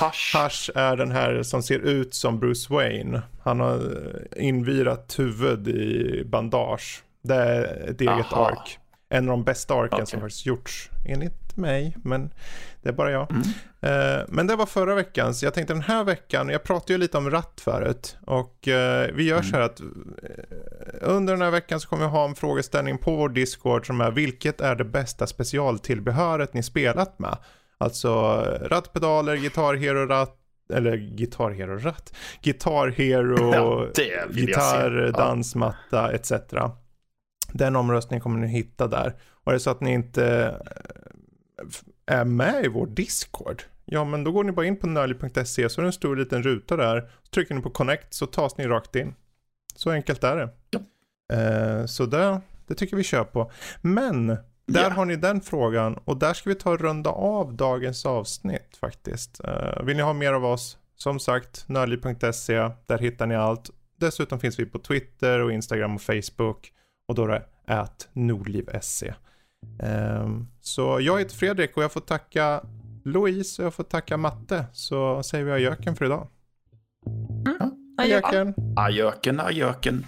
Hush. Hush är den här som ser ut som Bruce Wayne. Han har invirat huvud i bandage. Det är ett eget Aha. ark. En av de bästa arken okay. som faktiskt gjorts enligt mig. Men det är bara jag. Mm. Uh, men det var förra veckans. Jag tänkte den här veckan, jag pratade ju lite om ratt förut. Och uh, vi gör mm. så här att uh, under den här veckan så kommer vi ha en frågeställning på vår Discord som är vilket är det bästa specialtillbehöret ni spelat med? Alltså rattpedaler, Guitar Hero ratt, eller Guitar Hero ratt, Guitar Hero, ja, gitarr, dansmatta etc. Den omröstningen kommer ni hitta där. Och är det så att ni inte är med i vår Discord, ja men då går ni bara in på nördliv.se så är det en stor liten ruta där. Så trycker ni på connect så tas ni rakt in. Så enkelt är det. Ja. Eh, så det, det tycker vi kör på. Men där yeah. har ni den frågan och där ska vi ta och runda av dagens avsnitt faktiskt. Uh, vill ni ha mer av oss? Som sagt, nördliv.se, där hittar ni allt. Dessutom finns vi på Twitter och Instagram och Facebook och då är det nordliv.se. Um, så jag heter Fredrik och jag får tacka Louise och jag får tacka Matte. Så säger vi ajöken för idag. Mm. Ajöken. Ajöken, ajöken.